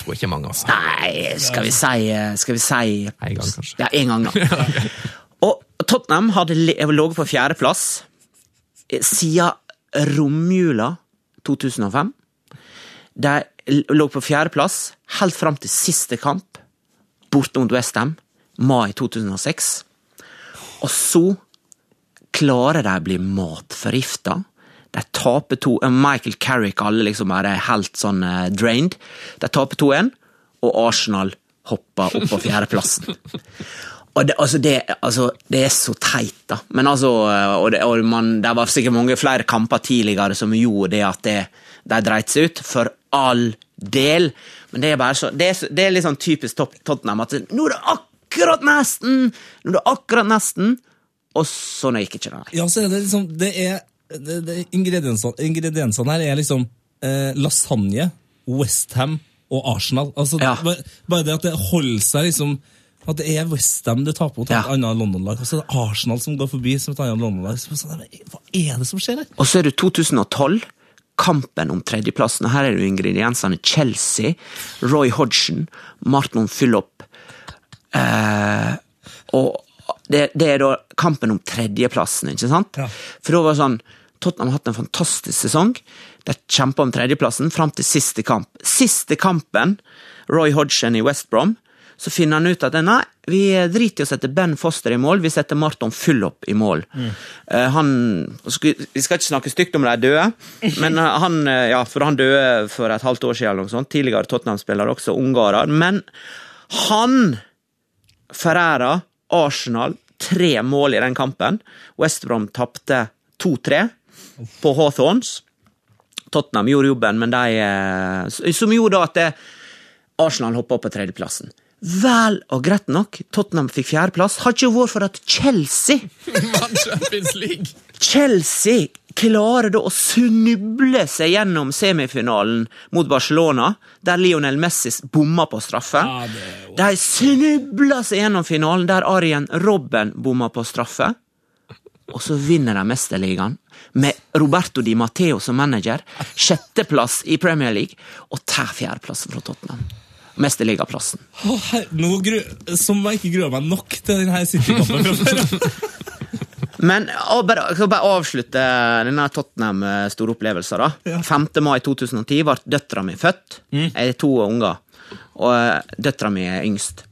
tror jeg ikke mange, altså. Nei, skal vi si Skal vi si En gang, kanskje. Ja, en gang, da. [LAUGHS] Og Tottenham hadde ligget på fjerdeplass eh, siden romjula 2005. De lå på fjerdeplass helt fram til siste kamp, borte mot Westham, mai 2006. Og så klarer de å bli matforgifta. De taper to eh, Michael Carrick, alle liksom er helt sånn eh, drained. De taper 2-1, og Arsenal hopper opp på fjerdeplassen. [LAUGHS] Og det, altså det, altså, det er så teit, da. Men altså, og det, og man, det var sikkert mange flere kamper tidligere som gjorde det at de dreit seg ut. For all del. Men det er bare så, det er, det er litt sånn typisk Tottenham at nå er det akkurat nesten! Nå er akkurat nesten! Og sånn gikk ikke det. Ja, så er det liksom Det er det, det, ingrediensene, ingrediensene her er liksom eh, lasagne, Westham og Arsenal. Altså, Ja. bare, bare det at det holder seg liksom At det er Westham du taper mot et Ja. annet London-lag, og så er det Arsenal som går forbi som et annet London-lag. Sånn, Hva er det som skjer her? Og så er det 2012, kampen om tredjeplassen. Her er det ingrediensene Chelsea, Roy Hodgson, Martin Fyllop. Eh, og det, det er da kampen om tredjeplassen, ikke sant? Ja. For da var det sånn Tottenham har hatt en fantastisk sesong. De kjempa om tredjeplassen fram til siste kamp. Siste kampen, Roy Hodgson i West Brom, så finner han ut at nei, vi driter i å sette Ben Foster i mål, vi setter Marton Fullop i mål. Eh, han, vi skal ikke snakke stygt om de døde, [LAUGHS] men eh, han, eh, ja, for han døde for et halvt år siden, eller noe sånt. tidligere Tottenham-spiller, også ungarer. Men han Ferrera, Arsenal, tre mål i den kampen. West Brom tapte 2-3 på Hawthorns. Tottenham gjorde jobben, men de, eh, som gjorde at det, Arsenal hoppa opp på tredjeplassen. Vel og greit nok, Tottenham fikk fjerdeplass. Har ikke vært for at Chelsea Vant Champions League! Chelsea klarer da å snuble seg gjennom semifinalen mot Barcelona, der Lionel Messi bomma på straffe. Ja, er De snubler seg gjennom finalen, der Arjen Robben bomma på straffe. Og så vinner de Mesterligaen med Roberto Di Matteo som manager. Sjetteplass i Premier League, og tar fjerdeplassen fra Tottenham. Mesterligaplassen. Oh, her, nå gru, som jeg ikke gruer meg nok til denne City-kampen. [LAUGHS] Men å, bare, jeg skal bare avslutte denne Tottenham-store opplevelsen. da. 5. mai 2010 ble døtra mi født. Jeg er to unger. Og eh, døtra mi er yngst.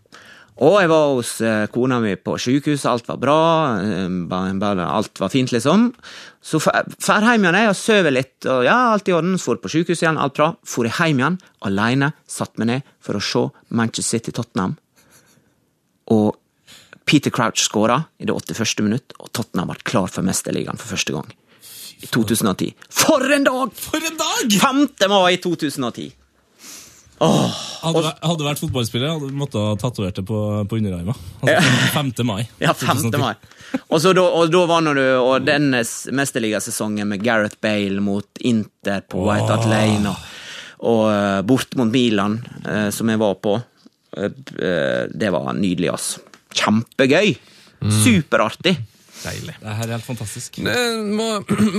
Og jeg var hos eh, kona mi på sykehuset, alt var bra. eh, Alt var fint, liksom. Så drar hjem igjen, jeg og sover litt, og ja, alt i orden. Så på sykehuset igjen, alt bra. Jeg hjem igjen, alene, satt meg ned for å se Manchester City-Tottenham. Og Peter Crouch skåra i det 81. minutt, og Tottenham ble klar for Mesterligaen for første gang. I 2010. For en dag! For en dag! 5. mai 2010. Åh, Hadde, vært- hadde vært fotballspiller, hadde du måttet ha tatovert det på, på underarmen. Altså, 5. mai. [LAUGHS] Ja, 5. mai. Og, så da, og da var nå du Og den mesterligasesongen med Gareth Bale mot Inter på White Hart Lane, og, og eh, bort mot Milan, eh, som jeg var på, eh, eh, det var nydelig, altså. Kjempegøy! Superartig. Deilig. Det her er helt fantastisk. Vi må,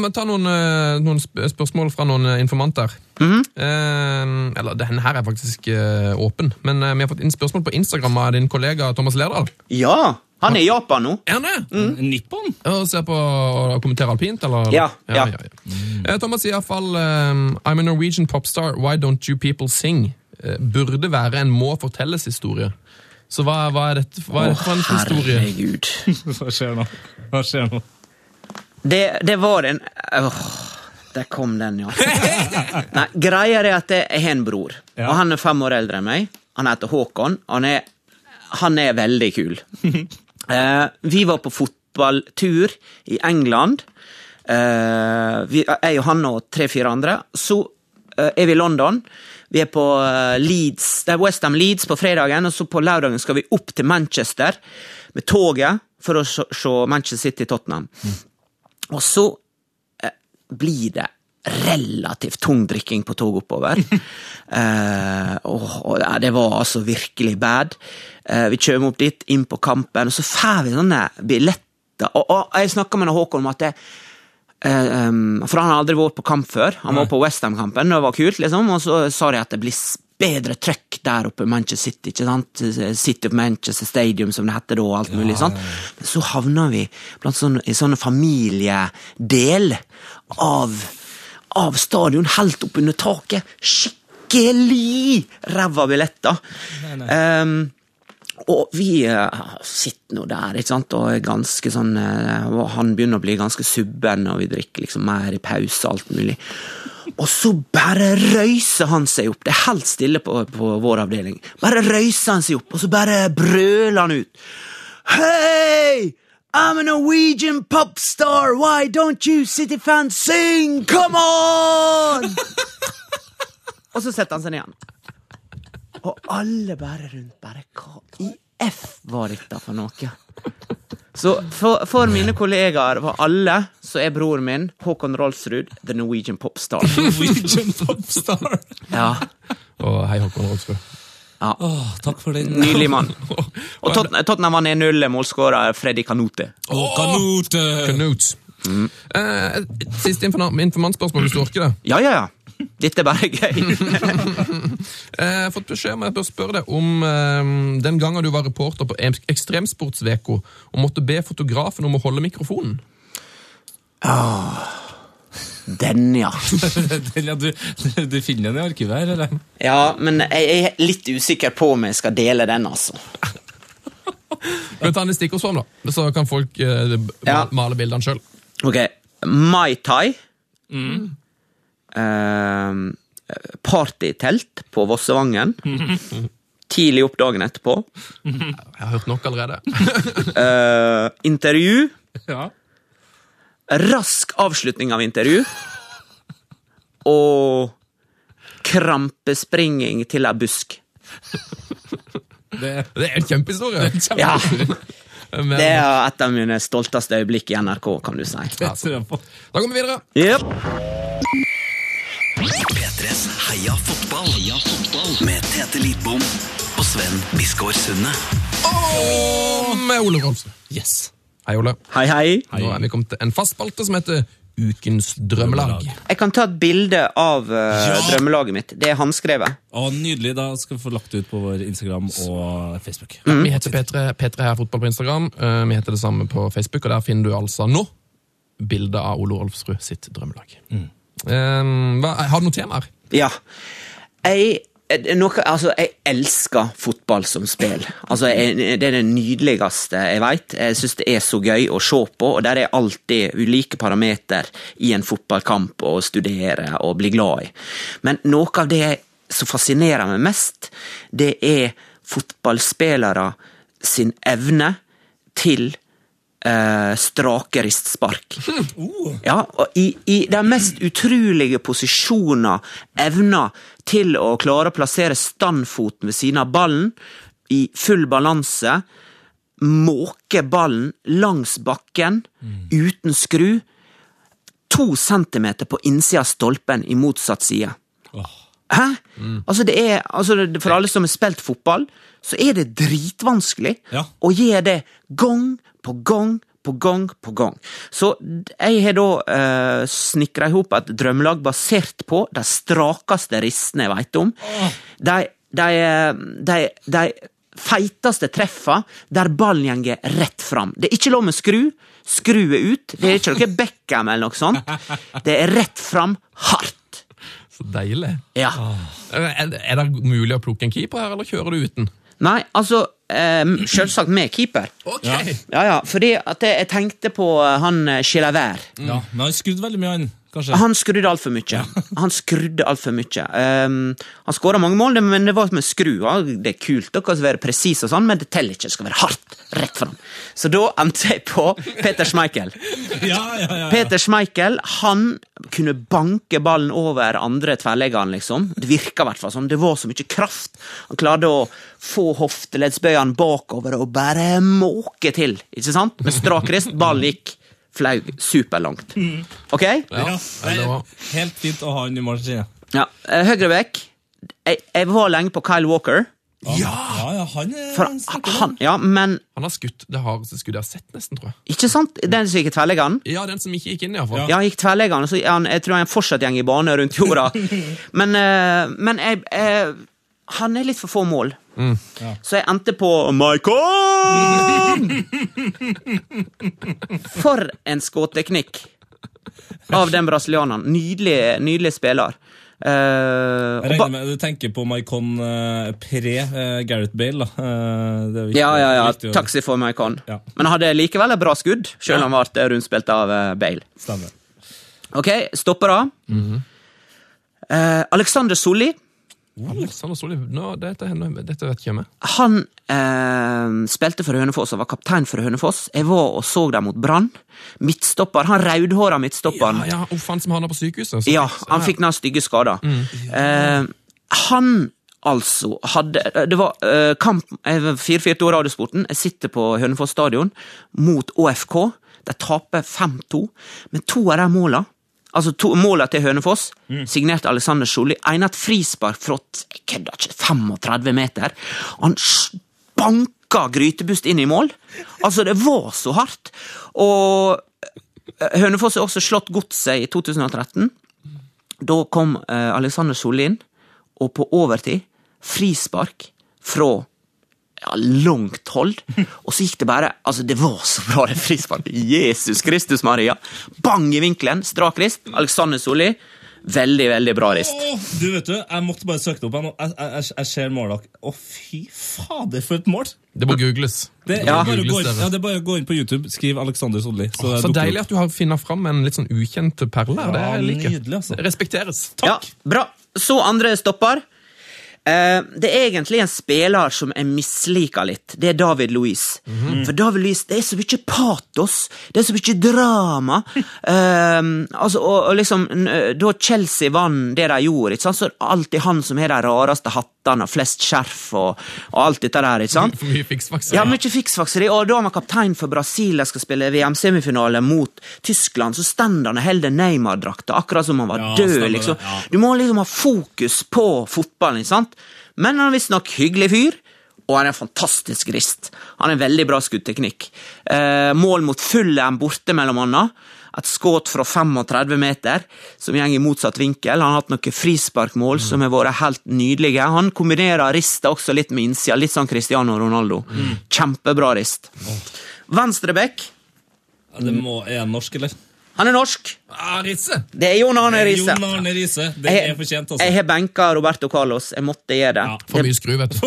må ta noen, eh, noen spørsmål fra noen informanter. informanter. eh, eller denne her er faktisk eh, åpen, men eh, vi har fått inn spørsmål på Instagram av din kollega Thomas Lerdal. Ja! Han er i Japan nå. Er han det? Nippon? Og ser på og kommenterer alpint, eller? Ja, ja. Eh, Thomas sier iallfall um, I'm a Norwegian popstar, why don't you people sing? Eh, burde være en må fortelles-historie. Så hva, hva, er dette, hva er dette for en historie? Herregud. [LAUGHS] Hva skjer nå? Hva skjer nå? Det, det var en Åh, Der kom den, ja. [LAUGHS] Nei, greia er at jeg har en bror, Ja. og han er fem år eldre enn meg. Han heter Håkon. Han er, han er veldig kul. [LAUGHS] Eh, vi var på fotballtur i England. Eh, vi, jeg og han og tre-fire andre. Så eh, er vi i London. Vi er på eh, Leeds, det er Westham Leeds på fredagen, og så på lørdagen skal vi opp til Manchester med toget for å se Manchester City Tottenham. Og så eh, blir det relativt tung drikking på toget oppover. [LAUGHS] eh, og, og det var altså virkelig bad. Eh, vi kommer opp dit, inn på kampen, og så får vi sånne billetter. Og, og jeg snakka med Håkon om at det, For han har aldri vært på kamp før. Han var på Westham-kampen, det var kult, liksom. Og så sa de at det blir bedre trøkk der oppe i Manchester City. ikke sant? City of Manchester Stadium, som det heter da, og alt mulig sånn. Men så havna vi sånne, i sånne familiedel av, av stadion, helt opp under taket. Skikkelig ræva billetter. Um, og vi eh, sitter nå der, ikke sant, og er ganske sånn eh, og Han begynner å bli ganske subben, og vi drikker liksom mer i pause og alt mulig. Og så bare røyser han seg opp. Det er helt stille på, på vår avdeling. Bare røyser han seg opp, og så bare brøler han ut. Hei! I'm a Norwegian pop star! Why don't you City fans sing? Come on! [LAUGHS] og så setter han seg ned igjen. Og alle bare rundt bare Hva i F var dette for noe? Så for, for mine kollegaer, var alle, så er broren min, Håkon Rolfsrud, the Norwegian popstar. [LAUGHS] Norwegian popstar. Ja, Og hei, Håkon Rolfsrud. Oh, takk for den. Nydelig mann. [LAUGHS] Og Tot Tottenham var 1-0, målskårer Freddy Kanote. Åh, Kanute. Mm. Eh, siste informa- informantspørsmål, hvis du orker det. Ja, ja, ja. [LAUGHS] Dette er bare gøy. Eh, [LAUGHS] Jeg har fått beskjed om jeg bør spørre deg om eh, den gangen du var reporter på Ekstremsportsveko og måtte be fotografen om å holde mikrofonen. Den, ja. [LAUGHS] Den, ja, du, du finner den i arkivet her, eller? Ja, men jeg er litt usikker på om jeg skal dele den, altså. Kan vi ta den i stikkordsform, da? Så kan folk eh, ma- Ja. male bildene sjøl. Ok, Mai Tai. Ehm, partytelt på Vossevangen. [LAUGHS] Tidlig opp dagen etterpå. Jeg har hørt nok allerede. [LAUGHS] Eh, intervju. Ja. Rask avslutning av intervju. Og krampespringing til ei busk. Det, Det er en kjempehistorie! Ja, [LAUGHS] Men, Det er et av mine stolteste øyeblikk i NRK, kan du si. det. Da går vi videre. Yep. P3s Heia fotball. Heia fotball. Med Tete Lidbom og Sven Biskår Sunde. Og med Ole Rolfsrud. Yes. Hei, Ole. Hei, hei. Nå er vi kommet til en fast spalte som heter Ukens drømmelag. Jeg kan ta et bilde av eh, drømmelaget mitt. Det er håndskrevet. Å, nydelig. Da skal vi få lagt det ut på vår Instagram og Facebook. Vi heter P3, P3 her fotball på Instagram. Uh, Vi heter det samme på Facebook, og der finner du altså nå bildet av Ole Olfsrud sitt drømmelag. Eh, hva, har du noen temaer? Ja. Jeg, eh, noe, altså, jeg elsker fotball som spill. Altså, jeg, det er det nydeligste jeg veit. Jeg syns det er så gøy å se på, og der er alltid ulike parameter i en fotballkamp å studere og bli glad i. Men noe av det som fascinerer meg mest, det er fotballspillere sin evne til eh, strake ristspark. [LAUGHS] Ja, og i, I de mest utrolige posisjoner, evner til å klare å plassere standfoten ved siden av ballen, i full balanse, måke ballen langs bakken, uten skru, to centimeter på innsida av stolpen i motsatt side. Hæ? Altså det er, altså for alle som har spilt fotball, så er det dritvanskelig Ja. å gjøre det gang på gang på gang på gang. Så jeg har da eh, snikra i hop et drømmelag basert på de strakeste ristene jeg veit om. De, de, de, de feiteste treffa der ballen går rett fram. Det er ikke lov med skru. Skru er ut. Det er ikke noe Beckham eller noe sånt. Det er rett fram, hardt. Så deilig. Ja. Er det mulig å plukke en keeper her, eller kjører du uten? Nei, altså um, Selvsagt med keeper. Okay. Ja, ja, fordi at jeg, tenkte på han Chilavert. Ja, men han skrudde veldig mye, han. Kanskje. Han skrudde altfor mye. Han skrudde alt for mye. Um, [LAUGHS] han skåra mange mål, men det var med skru. Det er kult å være presis, og sånn, men det teller ikke. Det skal være hardt. Rett fram. Så da endte jeg på Peter Schmeichel. [LAUGHS] Ja, ja, ja, ja. Peter Schmeichel han kunne banke ballen over andre tverrleggeren, liksom. Det virka i hvert fall sånn. Det var så mye kraft. Han klarte å få hofteleddsbøyene bakover og bare måke til, ikke sant? Med strak rist. Ballen gikk flaug superlangt. Ok? Ja, Ja, det er helt fint å ha han i jeg. Ja. eh, Høyrebekk. Jeg, jeg var lenge på Kyle Walker. Ja, ja, han er For han, ja, men Han har skutt det hardeste skuddet jeg har sett, nesten, tror jeg. ikke sant? Den som gikk i tverrleggeren? Ja, den som ikke gikk inn, iallfall. Ja, han gikk tverrleggeren, så han, jeg tror han fortsatt går i bane rundt jorda. [LAUGHS] Men, eh, men jeg, jeg, han er litt for få mål. Så jeg endte på Maikon! For en skåtteknikk av den brasilianeren. Nydelig, nydelig spiller. Uh, Jeg regner med du tenker på Maikon uh, pre uh, Gareth Bale, da. Det viktig- ja, ja, ja. viktig å- Taxi for Maikon. Ja. Men han hadde likevel et bra skudd, selv om han ble rundspilt av Bale. Stemmer. Ok, stoppere. Eh, Alexander Solli. Alexander Solli, nå, dette, dette vet ikke jeg med. Han eh, spilte for Hønefoss og var kaptein for Hønefoss. Jeg var og så dem mot Brann. Midtstopper. Han raudhåra midtstopperen. Ja, ja, han som havna på sykehuset. så- Ja, han fikk den stygge skada. Eh, han altså hadde Det var eh, kamp Jeg var 44 år Radiosporten. Jeg sitter på Hønefoss stadion mot ÅFK. De taper 5-2, men to av de måla Altså to måla til Hønefoss, signert Alexander Solli. Einat frispark fra kødder ikke, 35 meter. Han banka Grytebust inn i mål. Altså, det var så hardt. Og eh, Hønefoss har også slått Godset i 2013. Da kom eh, Alexander Solli inn, og på overtid frispark fra ja, langt hold. Og så gikk det bare Altså, det var så bra, det frisparket! Jesus Kristus Maria! Bang i vinkelen! Strak rist. Alexander Solli. Veldig, veldig bra rist. Oh, du vet du, Jeg måtte bare søke det opp. Jeg, jeg, jeg, jeg ser målet. Å, fy fader, for et mål! Det må googles. Det, Ja. er bare inn, Googles, ja, det er bare å gå inn på YouTube, skriv Alexander Solli. Så, Så deilig at du har funnet fram en litt sånn ukjent perle. Ja, Det er jeg liker nydelig, altså. Respekteres. respekteres. Ja, bra. Så andre stopper. Eh, det er egentlig en spiller som jeg misliker litt. Det er David Louise. For David Louise, det er så mye patos, det er så mye drama. um, [LAUGHS] altså, og, og liksom, Da Chelsea vant det de gjorde, ikke sant? så er det alltid han som har de rareste hattene og flest skjerf og, og alt dette der. ikke sant? For [LAUGHS] mye fiksfakseri. Ja, mye fiksfakseri, og da han var kaptein for Brasil, de skal spille VM-semifinale mot Tyskland, så stender han og holder Neymar-drakta, akkurat som han var Ja, død, liksom. ja. Du må liksom ha fokus på fotballen, ikke sant? Men han er visstnok hyggelig fyr, og han er en fantastisk rist. Han har en veldig bra skuddteknikk. Eh, mål mot Fulham borte, mellom annet. Et skudd fra 35 meter, som går i motsatt vinkel. Han har hatt noen frisparkmål som har vært helt nydelige. Han kombinerer rista også litt med innsida, litt sånn Cristiano Ronaldo. Kjempebra rist. Venstrebekk. Ja, det må, er han norsk, eller? Han er norsk. Ah, Risse. Det er Jon Arne Riise. Jon Arne Riise. Det Jeg, er fortjent, jeg altså. har benka Roberto Carlos. Jeg måtte gjøre det. Ja, For mye skru, vet du.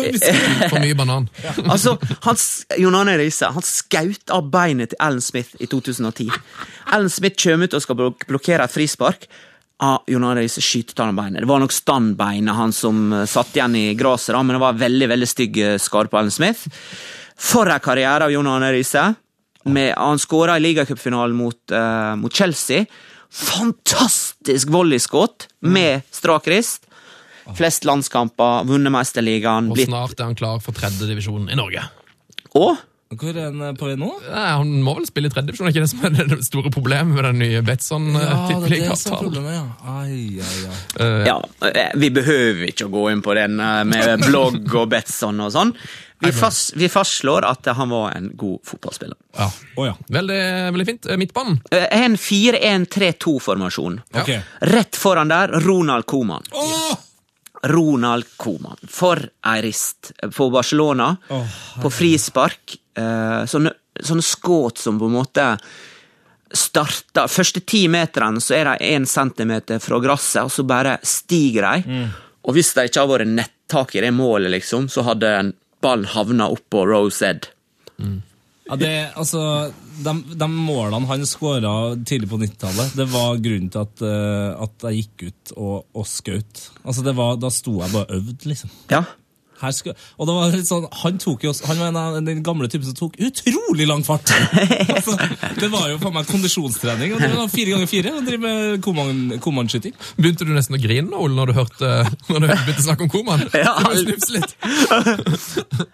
For mye [LAUGHS] banan. [LAUGHS] Altså, han, Jon Arne Riise han skaut av beinet til Ellen Smith i 2010. Ellen Smith kommer ut og skal blok blokkere et frispark. Ah, Jon Arne Riise skyter av beinet. Det var nok standbeinet han som eh, satt igjen i gresset, men det var veldig veldig stygg eh, skade på Ellen Smith. For en karriere av Jon Arne Riise. Med, han skåra i ligacupfinalen mot, uh, mot Chelsea. Fantastisk volleyskudd med strak rist. Flest landskamper, vunnet Mesterligaen. Og snart er han klar for tredjedivisjon i Norge. Og Hvor er han eh, på vei nå? Nei, han må vel spille i tredjedivisjon, er ikke det som er det store problemet med den nye Ja, det det Betson-tippeligaavtalen? Ja, ja. Ai, ai, ai. ja, eh, vi behøver ikke å gå inn på den eh, med [LAUGHS] blogg og Betson og sånn. Vi, fast, vi fastslår at han var en god fotballspiller. ja. Oh, ja. Veldig, veldig fint. Eh, Midtbanen. Eh, En 4-1-3-2-formasjon. Okay. Rett foran der, Ronald Coman. Oh! Ronald Coman. For ei rist på Barcelona. oh, på frispark. Eh, sånne, sånne skudd som på en måte starta Første ti meterne så er de én centimeter fra gresset, og så bare stiger de. Og hvis det ikke har vært nettak i det målet, liksom, så hadde ballen havna oppå Rose Ed. Ja, det, altså, de, de målene han skåra tidlig på 90-tallet, det var grunnen til at, eh, at jeg gikk ut og, og skjøt. Altså, det var, da sto jeg bare og øvde, liksom. Ja. Her skal, og det var litt sånn, Han tok jo, han var en av den gamle typen som tok utrolig lang fart! [LAUGHS] altså, det var jo faen meg kondisjonstrening. og Det var fire ganger fire og driver med koman- komanskyting. Begynte du nesten å grine nå, Ole, når du hørte når du begynte å snakke om Koman? [LAUGHS] Ja. Du snufse litt. [LAUGHS]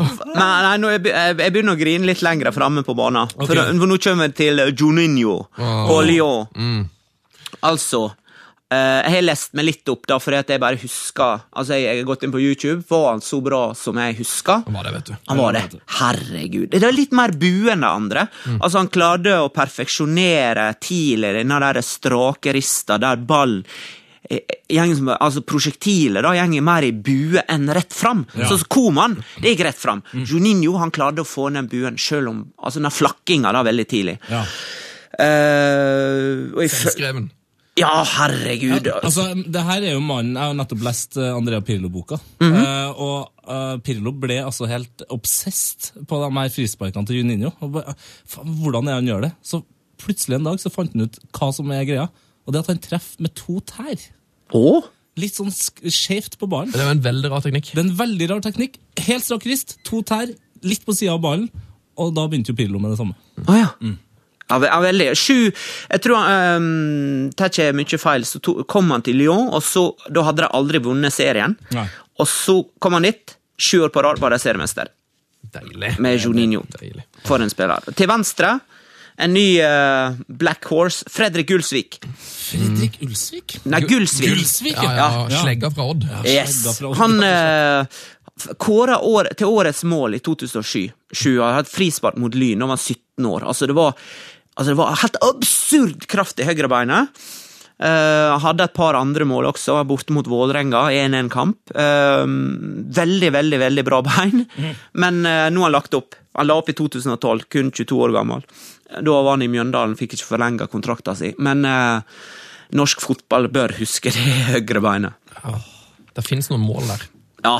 Nei, nei nå jeg, jeg begynner å grine litt lenger framme på banen. For, for nå kommer vi til Juninho og Lyon. Altså eh, Jeg har lest meg litt opp, da, for jeg bare husker Altså, jeg, jeg har gått inn på YouTube. Var han så bra som jeg husker? Han var det, vet du? Han var det. Herregud. Det er litt mer bue enn det andre. Altså, han klarte å perfeksjonere tidlig denne der strake rista der ball eh, gjeng som- altså Prosjektilet da gjenger mer i bue enn rett fram. Så så Koman det gikk rett fram. Juninho han klarte å få ned buen, selv om altså den flakkinga da veldig tidlig. Ja. Uh, og jeg herregud! Ja, herregud. Altså, det her er jo mannen Jeg har nettopp lest eh, Andrea Pirlo-boka. Mm -hmm. uh, og uh, Pirlo ble altså helt obsessed på de her frisparkene til Juninho. Og bare, faen, hvordan er han gjør det? Så plutselig en dag så fant han ut hva som er greia. Og det at han treffer med to tær. Åh? Litt sånn skjevt på ballen. Det var en veldig rar teknikk. Det er en veldig rar teknikk. Helt strak rist, to tær, litt på sida av ballen. Og da begynte jo Pirlo med det samme. Å ja. Ja, ve- ja, veldig. Sju Jeg tror um, Tar ikke mye feil, så to, kom han til Lyon, og så Da hadde de aldri vunnet serien. Nei. Og så kom han dit. Sju år på rad var de seriemester Deilig. med Juninho. Deilig. For en spiller. Til venstre en ny uh, Black Horse, Fredrik Gulsvik. Fredrik Ulsvik? Nei, Gulsvik. Gulsvik, Ja, ja, ja. Slegga fra Odd. Yes. Fra Odd. Han uh, kåra år, til årets mål i 2007. Han hadde frispark mot Lyn da han var 17 år. Altså, det var, altså, det var helt absurd kraft i høyrebeinet. Uh, hadde et par andre mål også, borte mot Vålerenga, 1-1-kamp. Uh, veldig, veldig veldig bra bein, men uh, nå har han lagt opp. Han la opp i 2012, kun 22 år gammel. Da var han i Mjøndalen, fikk ikke forlenga kontrakta si. Men eh, norsk fotball bør huske det høyrebeinet. Det finnes noen mål der. Ja,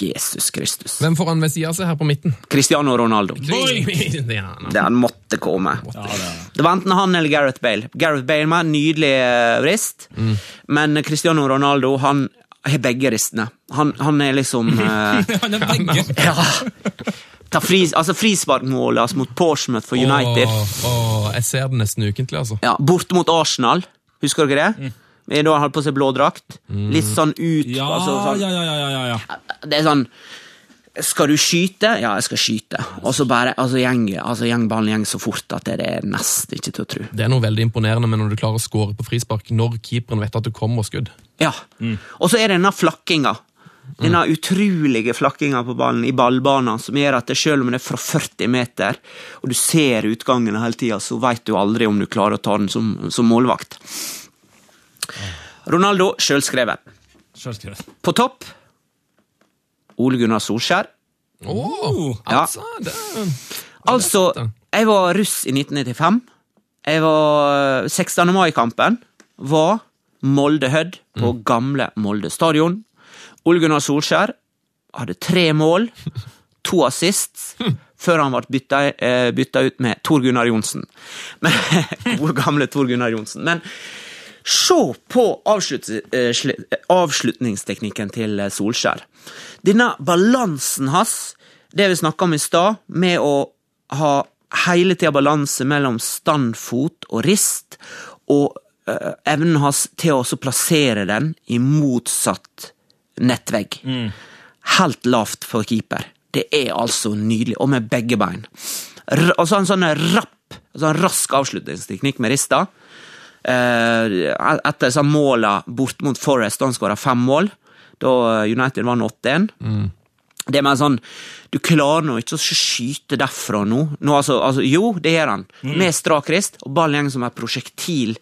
Jesus Kristus. Hvem får han ved sida seg her på midten? Cristiano Ronaldo. Ja. Det han måtte komme. Det var enten han eller Gareth Bale. Gareth Bale med en nydelig vrist, rist, men Cristiano Ronaldo han har begge ristene. Han, han er liksom [LAUGHS] eh, Han er begge. Ja. Ta fris, altså Frisparkmålet altså, mot Portsmouth for United. Åh, åh, jeg ser det nesten ukentlig, altså. Ja, Borte mot Arsenal. Husker dere det? Da han hadde på seg blå drakt. Litt sånn ut. Ja, altså, sånn. ja, ja, ja, ja, ja. Det er sånn Skal du skyte? Ja, jeg skal skyte. Og så bare altså, gjeng, altså, gjeng, ballen gjeng så fort at det er nesten ikke til å tro. Det er noe veldig imponerende med når du klarer å score på frispark når keeperen vet at du kommer skudd. Ja. Og så er det denne flakkinga. Denne utrolige flakkinga på ballen i ballbanen som gjør at det selv om det er fra 40 meter, og du ser utgangen hele tida, så veit du aldri om du klarer å ta den som, som målvakt. Ronaldo sjølskreven. På topp Ole Gunnar Solskjær. Oh. Ja. altså, det Altså, jeg var russ i 1995. Jeg var 16. mai-kampen var Molde-Hødd på gamle Molde stadion. Ole Gunnar Solskjær hadde tre mål, [LAUGHS] to assist, før han ble bytta, eh, bytta ut med Tor Gunnar Johnsen. [LAUGHS] Hvor gamle Tor Gunnar Johnsen. Men se på avslutt, eh, avslutningsteknikken til eh, Solskjær. Denne balansen hans, det vi snakka om i stad, med å ha hele tida balanse mellom standfot og rist, og eh, evnen hans til å plassere den i motsatt nettvegg. Helt lavt for keeper. Det er altså nydelig, og med begge bein. R altså en sånn rapp, altså en rask avslutningsteknikk med rista. Eh, etter disse måla bort mot Forest, da han skåra fem mål, da United vant 8-1. Det er mer sånn Du klarer nå ikke å skyte derfra nå. nå altså, altså, jo, det gjør han. Med strak rist, og ballen går som et prosjektil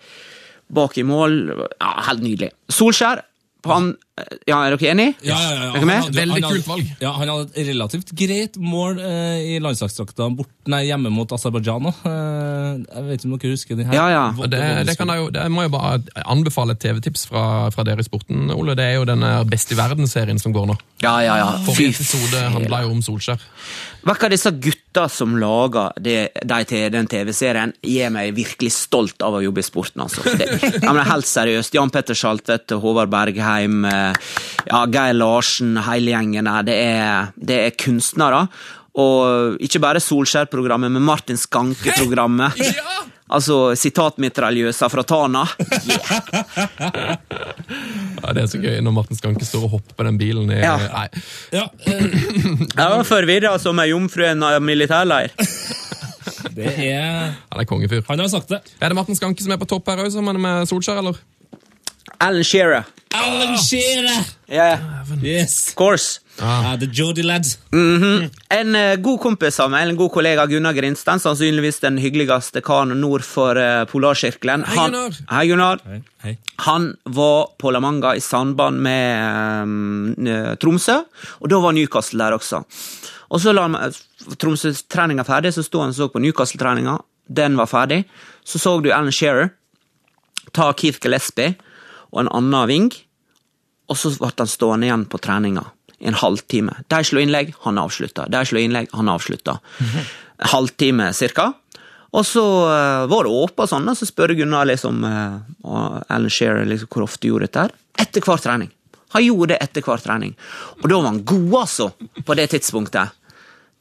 bak i mål. Ja, Helt nydelig. Solskjær på han, ja, Er dere enige? Ja, ja, ja. Han hadde- Veldig kult valg. Ja, Han hadde et relativt greit mål eh, i landslagsdrakta hjemme mot Aserbajdsjan. Eh, jeg vet ikke om dere husker den her? Ja, ja. Det, det, kan jeg, jo, det må jeg bare anbefale et TV-tips fra, fra dere i sporten, Ole. Det er jo denne Best i verden-serien som går nå. Ja, ja, ja. Forrige episode handla jo om Solskjær. Hva disse gutta som lager det, de til den TV-serien, gjør meg virkelig stolt av å jobbe i sporten. altså. Det, jeg mener, helt seriøst. Jan Petter Saltvedt, Håvard Bergheim, eh, ja, Geir Larsen, hele gjengen her. Det er, det er kunstnere. Og ikke bare Solskjær-programmet, men Martin Skanke-programmet. Ja! Altså sitatmitraljøsa fra Tana. Ja, Det er så gøy når Martin Skanke står og hopper på den bilen. I, Ja. Nei, Ja, eh, Jeg var forvirra som ei jomfru i en eh, militærleir. det er han er kongefyr. Han har sagt det. Er det Martin Skanke som er på topp her òg, sammen med Solskjær, eller? Alan Shearer. Alan Shearer! Yeah, Yes! of course. Ah. the Geordie lad. En uh, god kompis av meg, en god kollega, Gunnar Grinstein, sannsynligvis den hyggeligste karen nord for uh, Polarsirkelen. Hei, Gunnar. Hei, Gunnar. Hei. Hei. Han var på La Manga i samband med um, Tromsø, og da var Newcastle der også. Og så la Tromsø-treninga ferdig, så sto han og så på Newcastle-treninga. Den var ferdig. Så så du Alan Shearer ta Keith Gillespie og en annen ving, og så ble han stående igjen på treninga i en halvtime. De slo innlegg, han avslutta. De slo innlegg, han avslutta. En halvtime cirka. Og så eh, var det åpent sånn, og så spør Gunnar liksom, eh, og Alan Shearer liksom, hvor ofte gjorde dette her. Etter hver trening. Han gjorde det etter hver trening. Og da var han god, altså, på det tidspunktet.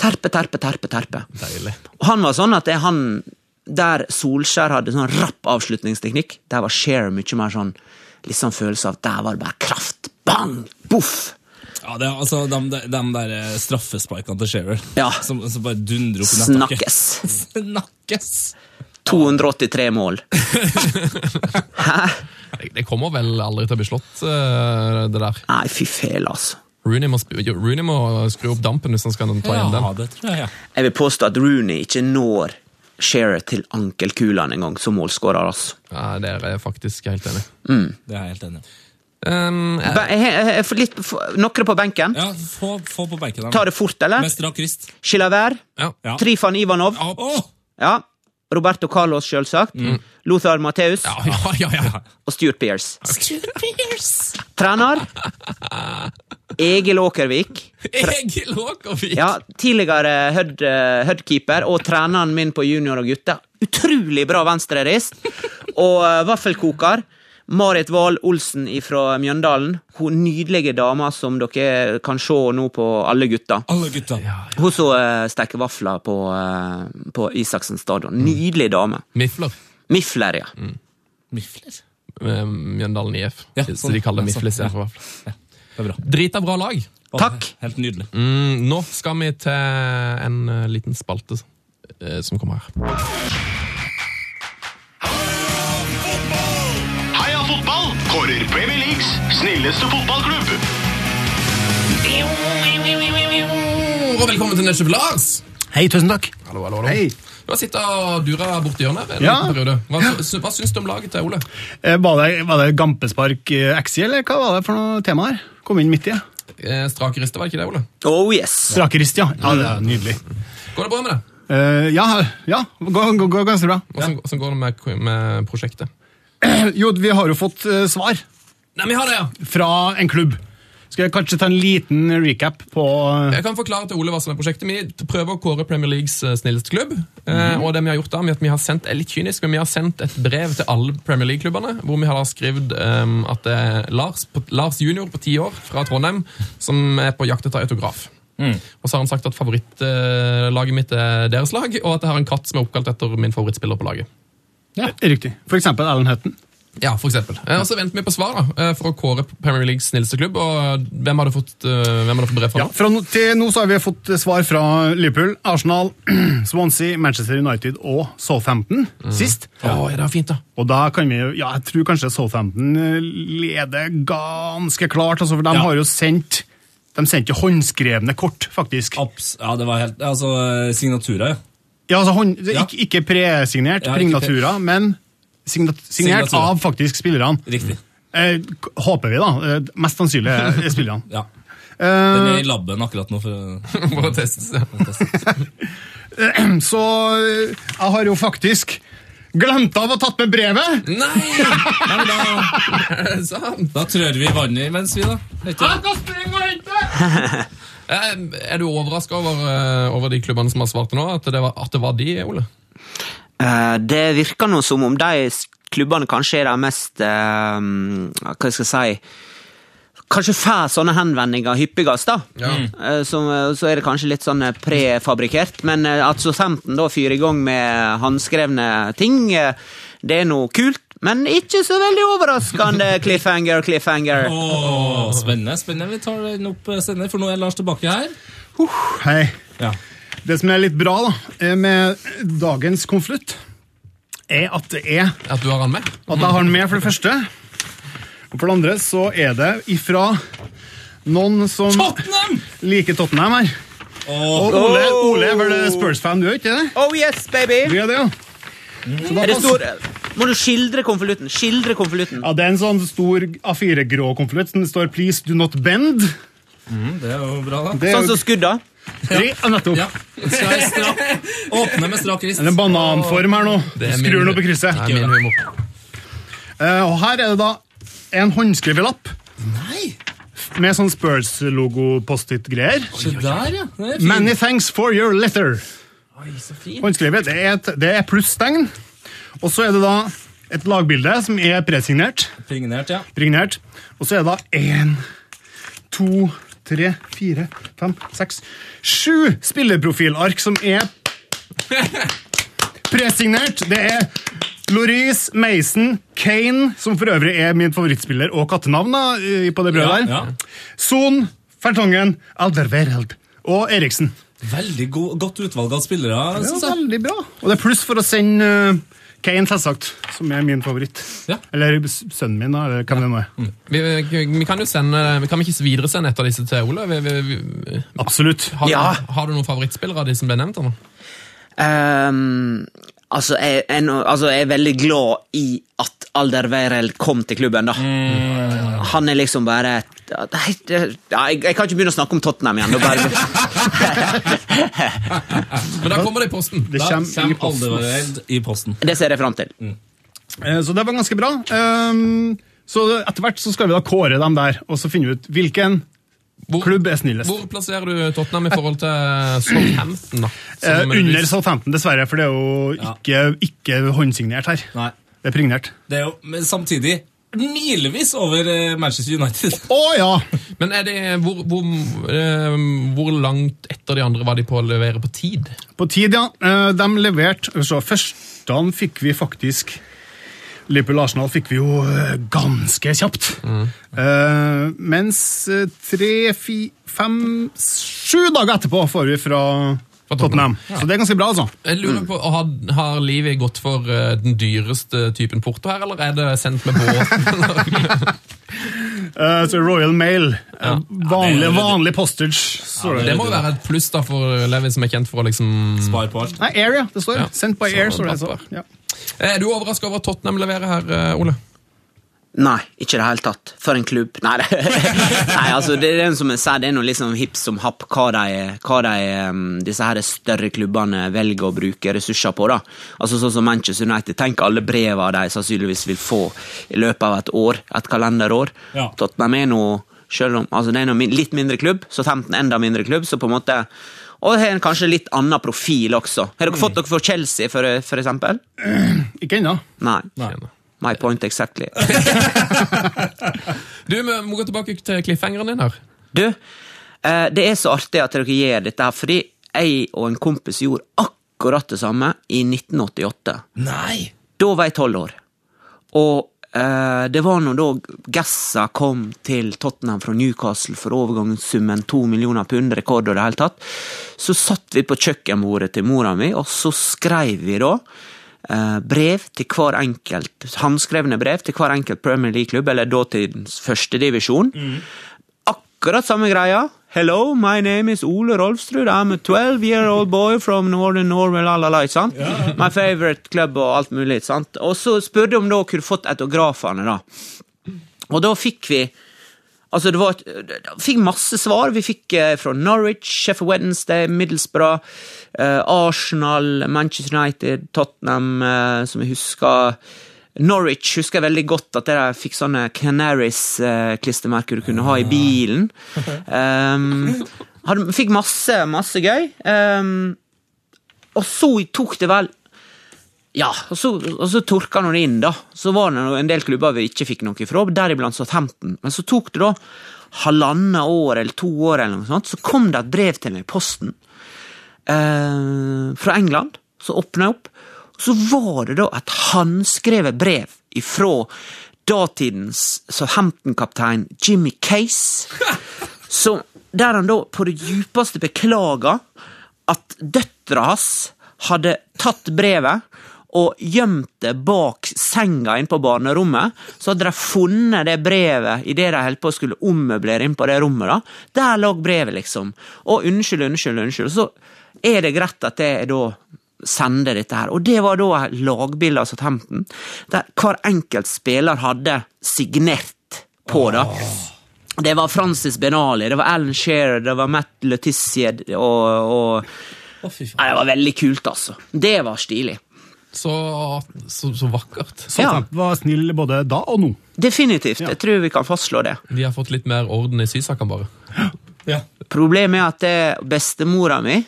Terpe, terpe, terpe, terpe. Deilig. Og han var sånn at det er han Der Solskjær hadde sånn rapp avslutningsteknikk, der var Shearer mye mer sånn litt sånn følelse av der var det bare kraft. Bang! Boff! Ja, det er altså de, de, de der eh, straffesparkene til Shearer. Ja. Som, som bare dundrer opp i nettaket. Snakkes. [LAUGHS] Snakkes! 283 mål. [LAUGHS] Hæ? Det, kommer vel aldri til å bli slått, eh, det der. Nei, fy fele, altså. Rooney må, Rooney må skru opp dampen hvis han skal ta igjen Ja, den. det tror jeg, ja. Jeg vil påstå at Rooney ikke når Shearer til ankelkulene engang som målskårer. Altså. Ja, Det er jeg faktisk helt enig Mm. Det er jeg helt enig. Um, jeg- jeg- jeg- litt- Noen på benken. Ja, få, få på benken. Ta det fort, eller? Mester strak rist. Chilavert. ja. Ja. Trifan Ivanov. Ja. Åh! Ja. Roberto Carlos, selvsagt. Lothar Matheus. Ja, ja, ja, ja. Og Stuart Pearce. Stuart Pearce! Trener Egil Åkervik. Egil Åkervik! Ja, tidligere Hødd- eh, Hødd-keeper og treneren min på junior og gutter. Utrolig bra venstrerist. Og eh, vaffelkoker. Marit Wahl Olsen fra Mjøndalen. Hun nydelige dama som dere kan se nå på alle gutta. Alle gutta. Hun som uh, steker vafler på, eh, på Isaksen stadion. Nydelig dame. Mifler. Mifler, ja. Mifler? eh, Mjøndalen IF. Ja, så sånn. de kaller det Ja, sånn. Istedenfor vafler. Det er bra. Drita bra lag. Takk. Helt nydelig. Mm, nå skal vi til en eh, liten spalte eh, som kommer her. Kårer Premier Leagues snilleste fotballklubb. Og velkommen til Netchef Lars! Hei, tusen takk. Hallo, hallo, hallo. Hei. Du har sittet og dura borti hjørnet en Ja. liten periode. Hva, sy- hva syns du om laget til Ole? Eh, Var det, var det Gampespark eh, XI, eller hva var det for noe tema her? Kom inn midt i. Eh, Strakeriste, var det ikke det, Ole? Oh yes. Strakeriste, ja. Ja, det er nydelig. Går det bra med det? Eh, ja, ja, går, går, går ganske bra. Hvordan, ja. går det med, med prosjektet? [CLEARS THROAT] Jo, vi har jo fått eh, svar Nei, vi har det, ja! fra en klubb. Skal jeg kanskje ta en liten recap på eh, Jeg kan forklare til Ole hva som er prosjektet. Vi prøver å kåre Premier Leagues eh, snilleste klubb. Eh, og det vi har gjort da, er at vi har sendt, er litt kynisk, men vi har sendt et brev til alle Premier League-klubbene, hvor vi har da skrevet eh, at det er Lars, på, Lars junior på ti år fra Trondheim som er på jakt etter autograf. Og så har han sagt at favorittlaget mitt er deres lag, og at jeg har en katt som er oppkalt etter min favorittspiller på laget. Riktig. For eksempel Alan Hutton. Ja, for eksempel. Eh, Og så venter vi på svar da, eh, for å kåre Premier Leagues snilleste klubb. og Hvem hadde fått, eh, hvem fått brev fra? Ja, fra nå, til nå så har vi fått svar fra Liverpool, Arsenal, [CLEARS THROAT] Swansea, Manchester United og Southampton sist. Å, ja, det var fint, da. Og da kan vi jo, ja, jeg tror kanskje Southampton eh, leder ganske klart, altså, for de Ja. har jo sendt de sendte jo håndskrevne kort, faktisk. Abs ja, det var helt Altså, signaturer, ja. Ja, altså hånd, Ja. Ikke, ikke presignert, Ja, signaturer, men signat, signert signatura. av faktisk spillerne. Riktig. Eh, håper vi, da. Eh, mest sannsynlig er [LAUGHS] spillerne. Ja. Eh, Den er i laben akkurat nå. For, For å [LAUGHS] testes. [LAUGHS] Så eh, jeg har jo faktisk glemt av å tatt med brevet! Nei! Nei, men da, da trør vi vannet imens, vi, da. Jeg skal springe og hente! Eh, Er du overraska over, eh, over de klubbene som har svart nå? At det var, at det var de, Ole? Eh, Det virker nå som om de klubbene kanskje er de mest Hva skal jeg si Kanskje får sånne henvendinger hyppigst, da. Ja. Eh, Så, så er det kanskje litt sånn prefabrikert, prefabrikkert. Men at Southampton da fyrer i gang med håndskrevne ting, det er noe kult. Men ikke så veldig overraskende [LAUGHS] cliffhanger, cliffhanger. Åh, spennende. spennende. Vi tar den opp eh, senere, for nå er Lars tilbake her. Hei. Ja. Det som er litt bra da, eh, med dagens konvolutt, er at det er At du har han med? at jeg har den med, for det første. Og for det andre så er det ifra noen som Tottenham! liker Tottenham her. Og Ole, Ole er vel Spurs-fan, du er ikke det? Oh yes, baby! Du er det, ja. Så da Er det stor, må du skildre konvolutten? Skildre konvolutten. Ja, det er en sånn stor A4-grå konvolutt Den står 'Please do not bend'. Det er jo bra, da. Sånn som skudda. Ja, nettopp. Ja. Skal jeg strak, åpne med strak rist. Det er en bananform her nå. Skrur den opp i krysset. Det er min humor. Uh, og her er det da en håndskrevet lapp Nei! med sånn Spurs-logo Post-it-greier. Se der, ja. Many thanks for your letter. Oi, så fint. Håndskrevet det er, et, det er plusstegn. Og så er det da et lagbilde som er presignert. Pregnert, ja. Pregnert. Og så er det da én, to, tre, fire, fem, seks, sju spillerprofilark som er presignert. Det er Loris, Mason, Kane, som for øvrig er min favorittspiller og kattenavn da, på det brødet Ja, der. ja. Son, Fertongen, Alderweireld og Eriksen. Veldig god, godt utvalg av spillere, jeg. veldig bra. Og det er pluss for å sende uh, Kane, selvsagt, som er min favoritt. Ja. Eller sønnen min, da, eller hvem det nå er. Vi, vi, vi kan jo sende Vi kan vi ikke videresende et av disse til Ole? Vi, vi, vi, Absolutt. har, Ja. du, har du noen favorittspillere av de som ble nevnt? eller? Um, altså, jeg, jeg, altså, jeg er veldig glad i at Alderweireld kom til klubben, da. Han er liksom bare Nei, ja, jeg, jeg kan ikke begynne å snakke om Tottenham igjen. Bare, [LAUGHS] Men da kommer det i posten. Det Da kommer. Alderweireld i posten. det ser jeg fram til. Mm. Så det var ganske bra. Um, Så etter hvert så skal vi da kåre dem der, og så finne ut hvilken Hvor, klubb er snillest. hvor plasserer du Tottenham i forhold til Southampton? da? Eh, under Southampton, dessverre, for det er jo Ja. ikke, ikke håndsignert her. Nei. Det er prignert. Det er jo men samtidig milevis over eh, Manchester United. Å ja! Men er det, hvor, hvor, eh, hvor langt etter de andre var de på å levere på tid? På tid, ja. Eh, De leverte så Førstene fikk vi faktisk Liverpool-Arsenal fikk vi jo ganske kjapt. Eh, mens tre, fi, fem, sju dager etterpå får vi Fra Tottenham. Ja. Så det er ganske bra, altså. Jeg lurer på, Har, har livet gått for uh, den dyreste typen porto her, eller er det sendt med båt? [LAUGHS] Uh, so Royal Mail. eh, Ja. vanlig, Ja, det vanlig postage. står det. det må jo være et pluss da for Levi, som er kjent for å liksom Spar på alt. Nei, Air, ja. Det står. Ja. Sendt by Så Air, står det. Så. Ja. Er du overraska over at Tottenham leverer her, eh, Ole? Nei, ikke i det hele tatt. For en klubb. Nei, [LAUGHS] nei altså, det er som jeg sier, det er noe liksom hipp som happ hva, de, hva de, um, disse her større klubbene velger å bruke ressurser på. da. Altså Sånn som Manchester United. Tenk alle brevene de sannsynligvis vil få i løpet av et år, et kalenderår. Ja. Tottenham er nå, selv om, altså det er noe litt mindre klubb, så 15 enda mindre klubb, så på en måte og har en kanskje litt annen profil også. Har dere fått dere for Chelsea, for, for eksempel? [CLEARS THROAT] Ikke ennå. Nei. Nei. My point exactly. [LAUGHS] Du, Vi må gå tilbake til cliffhangeren din her. Du, Eh, det er så artig at dere gjør dette, her, fordi jeg og en kompis gjorde akkurat det samme i 1988. Nei! Da var jeg tolv år. Og eh, det var når da Gassa kom til Tottenham fra Newcastle for overgangssummen to millioner pund, rekord og det hele tatt, så satt vi på kjøkkenbordet til mora mi, og så skrev vi da brev til hver enkelt, håndskrevne brev til hver enkelt Premier League-klubb, eller datidens førstedivisjon. Akkurat samme greia. Hello, my name is Ole Rolfsrud. I'm a 12 year old boy from northern Norway, la, la, la, ikke sant? My favorite club og alt mulig, ikke sant? Og så spurte om da kunne fått autografene, da. Og da fikk vi Altså, det var fikk masse svar. Vi fikk eh, fra Norwich, Sheffield Wednesday, Middlesbrough, eh, Arsenal, Manchester United, Tottenham, eh, som jeg husker. Norwich husker jeg veldig godt at dere fikk sånne Canaries-klistremerker du kunne ha i bilen. [LAUGHS] Um, fikk masse, masse gøy. Um, og så tok det vel ja, og så, og så torka det inn, da. Så var det en del klubber vi ikke fikk noe fra, deriblant Southampton. Men så tok det da halvannet år eller to år, eller noe sånt, så kom det et brev til meg i posten eh, fra England. Så åpna opp, så var det da et håndskrevet brev ifra datidens Southampton-kaptein Jimmy Case, [LAUGHS] så, der han da på det djupeste beklaga at døtra hans hadde tatt brevet og gjemt det bak senga inne på barnerommet. Så hadde de funnet det brevet idet de holdt på å skulle ommøblere inn på det rommet. da. Der lå brevet, liksom. Og unnskyld, unnskyld, unnskyld. Så er det greit at jeg da sender dette her. Og det var da lagbildet av Southampton, der hver enkelt spiller hadde signert på da. Det var Francis Benali, det var Alan Shearer, det var Matt Letizier og, og. Nei, Det var veldig kult, altså. Det var stilig. Så, så, så vakkert. Southampton var snill både da og nå. Definitivt. Ja. Jeg tror vi kan fastslå det. De har fått litt mer orden i sysakene, bare. Ja. Problemet er at det bestemora mi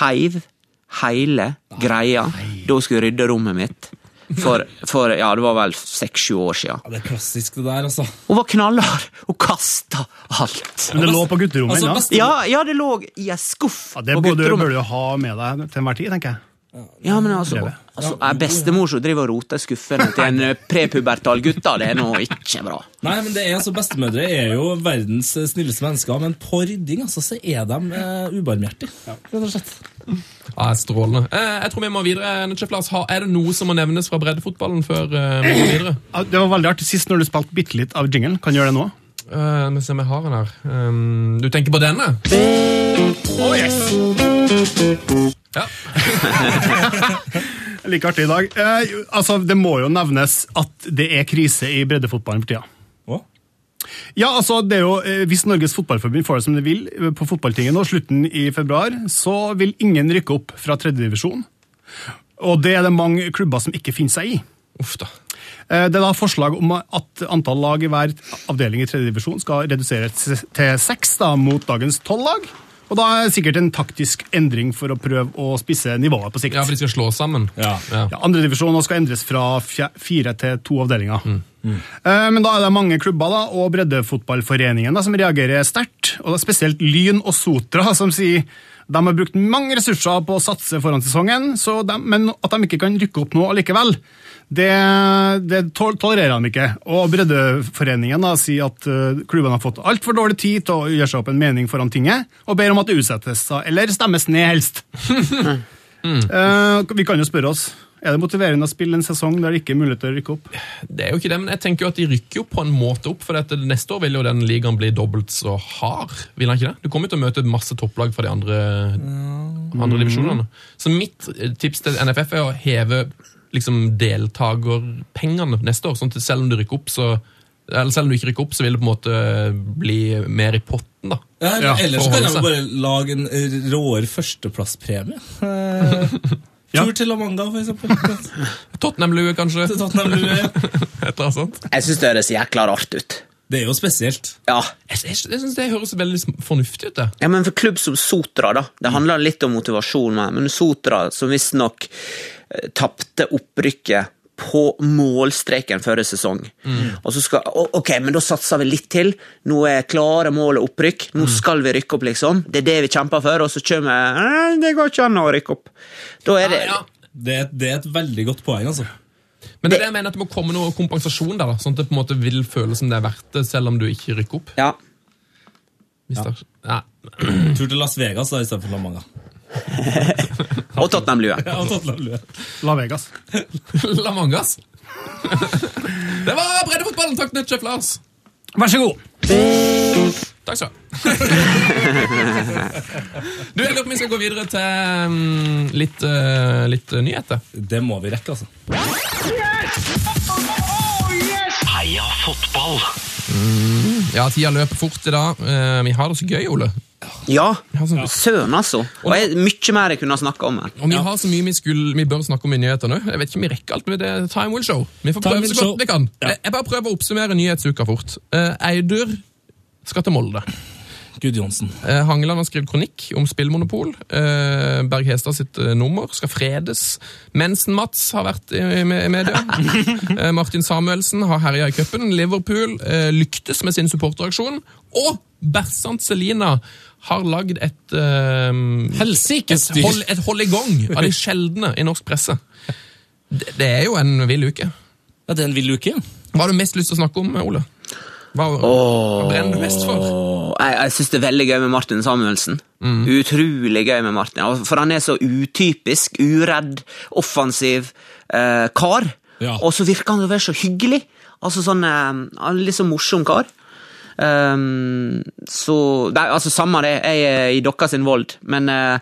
heiv hele greia da skulle rydde rommet mitt. For, for ja, det var vel seks-sju år siden. ja, det er klassisk, det der, altså. Hun var knallhard! Hun kasta alt. Men det lå på gutterommet Altså, ennå. Ja, ja, det lå i ei skuff Ja, det på gutterommet. bør du ha med deg til enhver tid, tenker jeg. Ja, men altså, altså er bestemor som driver og roter i skuffene til en prepubertal prepubertal gutta, det er nå ikke bra. Nei, men det er altså Bestemødre er jo verdens eh, snilleste mennesker, men på rydding altså, så er de uh, ubarmhjertige. Rett og slett. Ja, Strålende. Eh, jeg tror vi må videre. Lars. Er det noe som må nevnes fra breddefotballen før eh, vi går videre? [CLEARS THROAT] Ja, Det var veldig artig sist når du spilte bitte litt av jinglen. Kan du gjøre det nå? Uh, vi ser om jeg har den her. Um, du tenker på denne? Oh, yes! Ja. [LAUGHS] Like artig i dag. Eh, altså, det må jo nevnes at det er krise i breddefotballen for tida. Hva? Ja, altså, det er jo, eh, Hvis Norges Fotballforbund får det som det vil eh, på fotballtinget nå, slutten i februar, så vil ingen rykke opp fra tredjedivisjon. Og det er det mange klubber som ikke finner seg i. Uff da. Eh, Det er da forslag om at antall lag i hver avdeling i tredje divisjon skal reduseres til seks da, mot dagens tolv lag. Og da er det sikkert en taktisk endring for å prøve å spisse nivået på sikt. Ja, for de skal slå sammen. Ja. Ja. Ja, Andredivisjon skal endres fra fire til to avdelinger. Eh, Men da er det mange klubber da, og breddefotballforeningen da, som reagerer sterkt. og det er Spesielt Lyn og Sotra, [LAUGHS] som sier de har brukt mange ressurser på å satse foran sesongen, så de, men at de ikke kan rykke opp nå allikevel, det, det tolererer de ikke. Og Breddeforeningen da, sier at klubben klubbene har fått altfor dårlig tid til å gjøre seg opp en mening foran tinget, og ber om at det utsettes, eller stemmes ned helst. uh, [LAUGHS] vi kan jo spørre oss, er det motiverende å spille en sesong der det ikke er mulighet til å rykke opp? Det er jo ikke det, men jeg tenker jo at de rykker jo på en måte opp, for dette, neste år vil jo den ligaen bli dobbelt så hard. Vil han ikke det? Du kommer jo til å møte masse topplag fra de andre, andre divisjonene. Så mitt eh, tips til NFF er å heve liksom, deltakerpengene neste år, sånn at selv om du rykker opp, så eller selv om du ikke rykker opp, så vil det på en måte bli mer i potten, da. Ja, Ja, ellers for kan jeg bare lage en råere førsteplasspremie. [LAUGHS] Eh, Ja. Tur til La Manga, for eksempel. [LAUGHS] Tottenham-lue, kanskje? Til Tottenham Lue. [LAUGHS] Et eller annet sånt. Jeg syns det høres jækla rart ut. Det er jo spesielt. Ja. Jeg, jeg, jeg syns det høres veldig fornuftig ut, det. ja, men for klubb som Sotra, da. Det handler litt om motivasjon, men Sotra, som visstnok tapte opprykket på målstreken forrige sesong. Og så skal, ok, men da satser vi litt til. Nå er klare mål og opprykk. Nå skal vi rykke opp, liksom. Det er det vi kjemper for, og så kommer «Nei, Det går ikke an å rykke opp. Da er det Ja, Det, er- det er et veldig godt poeng, altså. Men det er det jeg mener at det må komme noe kompensasjon der, da, sånn at det på en måte vil føles som det er verdt det, selv om du ikke rykker opp. Ja. Hvis det er- ja. Tur til Las Vegas da, istedenfor La Manga. [LAUGHS] Og Tottenham-lue. Ja, og Tottenham Lue. La Vegas. [LAUGHS] La Mangas. [LAUGHS] det var breddefotballen! Takk, Netchef Lars. Vær så god. Takk skal du ha. Jeg lurer på om vi skal gå videre til mm, litt, eh, litt eh, nyheter. Det må vi rekke, altså. Heia fotball! Ja, tida løper fort i dag. Eh, vi har det så gøy, Ole. Ja, Vi søren, altså. Og jeg, mye mer jeg kunne ha snakka om her. og vi har så mye vi, skulle, vi bør snakke om i nyhetene. Jeg vet ikke om vi rekker alt, men det time will show. Vi får prøve så godt vi kan. Ja. Jeg, jeg bare prøver å oppsummere nyhetsuka fort. Eh, Eidur skal til Molde. Gud Johnsen. Eh, Hangeland har skrevet kronikk om spillmonopol. Eh, Berg Hestad sitt eh, nummer skal fredes. Mensen-Mats har vært i, i, i media. [LAUGHS] eh, Martin Samuelsen har herja i cupen. Liverpool lyktes med sin supporteraksjon. Og Bersant Selina har lagd et, uh, Helsikes et, dyr! hold, et hold i gang av de sjeldne i norsk presse. Det, det er jo en vill uke. Ja, det er en vill uke. Hva har du mest lyst til å snakke om, Ole? Hva, hva brenner du mest for? Jeg jeg syns det er veldig gøy med Martin Samuelsen. Mm. Utrolig gøy med Martin. For han er så utypisk, uredd, offensiv eh, kar. Ja. Og så virker han å være så hyggelig. Altså sånn eh, litt så morsom kar. Ehm, så nei, altså Samme det, jeg er i deres vold, men uh,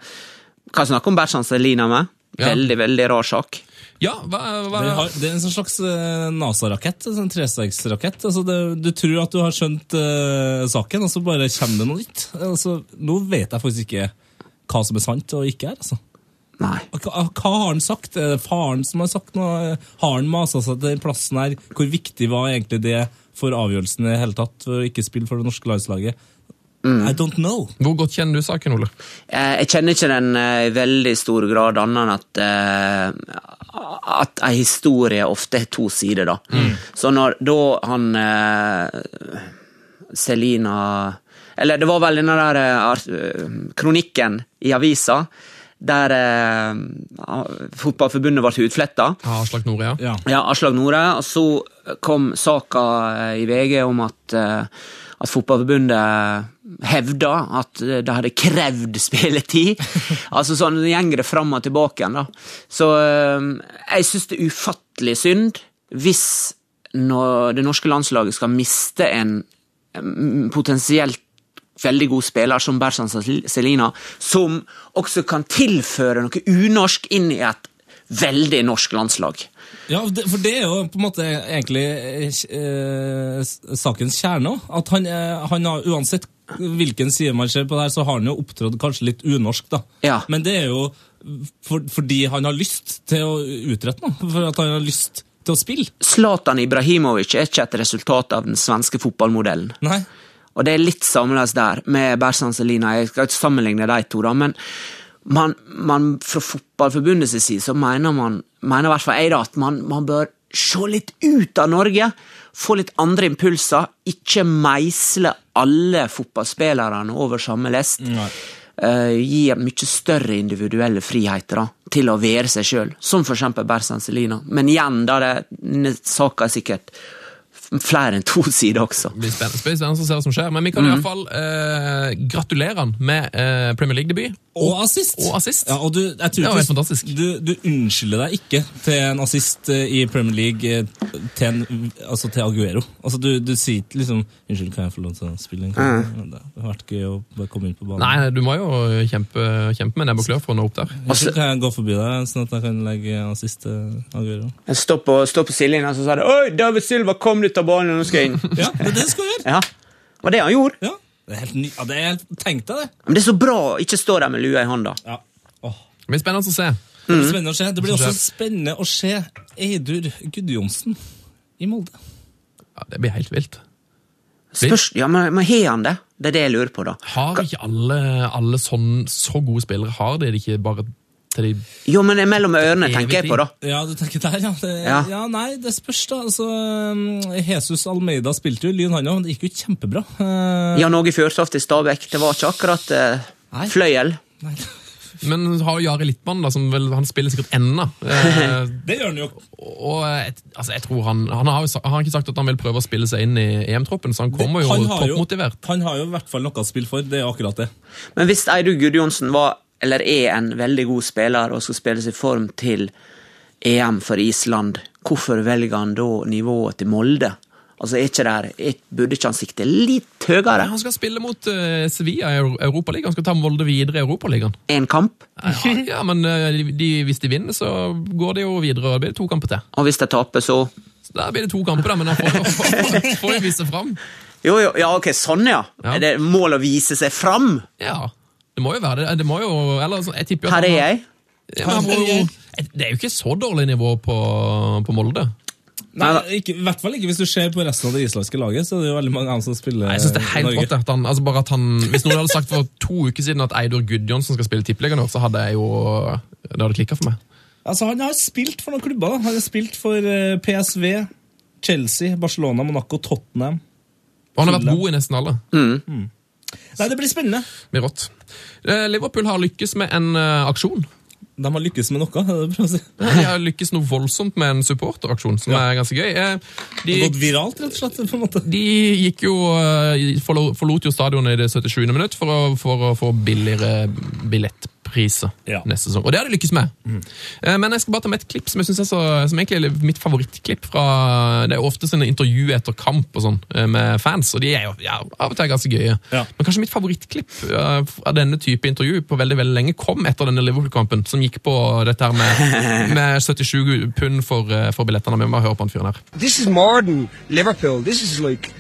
kan snakke om Bertrand Selina med? Ja. Veldig, veldig rar sak. Ja, hva, hva Det, har, det er en slags eh, NASA-rakett. En sånn trestegsrakett. Altså du tror at du har skjønt uh, saken, og så bare kommer det noe nytt. Altså, nå vet jeg faktisk ikke hva som er sant og ikke er. altså. Nei. Hva, hva har han sagt? Er det faren som har sagt noe? Har han masa seg til den plassen her? Hvor viktig var egentlig det for avgjørelsen i det hele tatt for å ikke spille for det norske landslaget? I don't know. Hvor godt kjenner du saken, Ole? Eh, Jeg kjenner ikke den eh, i veldig stor grad, annet enn at eh, at ei historie ofte har to sider, da. Så når da han eh, Selina Eller det var vel den der kronikken i avisa der eh, Fotballforbundet ble utfletta. Ja, Aslak Nore, ja. Ja. Ja, Aslak Nore. Og så kom saka eh, i VG om at, eh, at Fotballforbundet hevda at det hadde krevd spilletid. [LAUGHS] altså sånn, går det fram og tilbake igjen, da. Så eh, jeg syns det er ufattelig synd hvis når det norske landslaget skal miste en potensielt veldig god spiller som Bersan Selina, som også kan tilføre noe unorsk inn i et veldig norsk landslag. Ja, for det er jo på en måte egentlig eh, sakens kjerne òg. At han, eh, han har uansett hvilken side man ser på det her, så har han jo opptrådt kanskje litt unorsk, da. Ja. Men det er jo for, fordi han har lyst til å utrette noe. For at han har lyst til å spille. Zlatan Ibrahimovic er ikke et resultat av den svenske fotballmodellen. Nei. Og det er litt sammenlignet der, med Bersan Selina. Jeg skal ikke sammenligne de to, da, men man, man, fra Fotballforbundets side så mener man, mener i hvert fall jeg da, at man, man bør se litt ut av Norge. Få litt andre impulser. Ikke meisle alle fotballspillerne over samme lest. Nei. Uh, gi mye større individuelle friheter da, til å være seg sjøl, som for eksempel Bersan Selina. Men igjen, da er saka sikkert flere enn to [LAUGHS] sider også. Det blir spennende, blir spennende å se hva som skjer. Men vi kan i hvert fall eh, gratulere han med eh, Premier League-debut. Og assist! Og assist. Ja, og du, jeg tror Det var helt fantastisk. Du, du unnskylder deg ikke til en assist eh, i Premier League eh, til, en, altså til Aguero. Altså, du, du sier ikke liksom 'Unnskyld, kan jeg få lov til å spille en kamp?' Det har vært gøy å bare komme inn på banen. Nei, du må jo kjempe, kjempe med nebb og klør for å nå opp der. Altså, kan jeg gå forbi deg, sånn at jeg kan legge assist til Aguero? Jeg står på, står på sidelinja og så sa det, Oi, David Silva, kom ut av banen, nå skal jeg inn. [LAUGHS] Ja, det er det du skal gjøre! Ja, det var det han gjorde. Ja. Det er helt ny... Ja, det er helt... Tenk deg det! Men det er så bra å ikke stå der med lua i hånda. Ja. Åh. Det blir spennende å se. Det blir spennende å se. Det blir også spennende å se Eidur Gudjonsen i Molde. Ja, det blir helt vilt. Spørs, ja, men, men har han det? Det er det jeg lurer på, da. Har ikke alle, alle sånn, så gode spillere har de det ikke bare til i Jo, men det mellom ørene, tenker jeg på, da. Ja, du tenker der, ja. Det, Ja. ja. Nei, det spørs, da. Altså, um, Jesus Almeida spilte jo Lyn, han òg. Det gikk jo kjempebra. Uh... Jan Åge Fjørtoft i Stabæk, det var ikke akkurat uh, Nei. fløyel. nei, Men har jo Jari Littmann, da, som vel, han spiller sikkert ennå. Eh, [LAUGHS] det gjør han jo. og jeg, altså, jeg tror han Han har jo han har ikke sagt at han vil prøve å spille seg inn i EM-troppen, så han kommer jo Han har toppmotivert. Han har jo i hvert fall noe å spille for. Det er akkurat det. Men hvis Eidur Gudjonsen var, eller er en veldig god spiller og skal spille seg i form til EM for Island, hvorfor velger han da nivået til Molde? Altså, er ikke der, er, Burde ikke han sikte litt høyere? Han skal spille mot uh, Sevilla i Euro- Europaligaen. Han skal ta Molde videre i Europaligaen. Én kamp? Ja, ja, men uh, de, hvis de vinner, så går det jo videre. og Det blir det to kamper til. Og hvis de taper, så Da blir det to kamper, da, men han får [LAUGHS] jo vise fram. Jo, jo, ja, ok, sånn, ja. Ja. Er det mål å vise seg fram? Ja, det må jo være det. det må jo, eller, jeg tipper Her er jeg. Ja, må jo, det er jo ikke så dårlig nivå på, på Molde. Nei, ikke, I hvert fall ikke hvis du ser på resten av det islandske laget. Så er det jo veldig mange andre som spiller Nei, Jeg synes det er helt Norge. Godt at han, altså bare at han Hvis noen hadde sagt for to uker siden at Eidur Gudjonsen skal spille tippeligaen nå, så hadde jeg jo Det hadde klikka for meg. Altså, Han har spilt for noen klubber. da. Han har spilt for eh, PSV, Chelsea, Barcelona, Monaco, Tottenham. Og han har vært god i nesten alle. Nei, Det blir spennende. Det blir rått. Eh, Liverpool har lykkes med en eh, aksjon. De har lykkes med noe. si. De har lykkes noe voldsomt med en supporteraksjon, som Ja. er ganske gøy. De, Det har gått viralt, rett og slett. på en måte. de gikk jo eh, Forlot jo stadionet i det 77. minutt for å, for å få billigere billettpriser Ja. neste sesong. Og det har de lykkes med. Mm. Men jeg skal bare ta med et klipp som jeg synes er så, som egentlig er mitt favorittklipp. fra, Det er ofte sånne intervju etter kamp og sånn eh, med fans, og de er jo ja, av og til ganske gøye. Ja. Men kanskje mitt favorittklipp eh, av denne type intervju på veldig veldig lenge kom etter denne Liverpool-kampen, som gikk på dette her med, [LAUGHS] med 77 pund for, eh, for billettene. Vi må høre på han fyren her. This is modern Liverpool. This is like,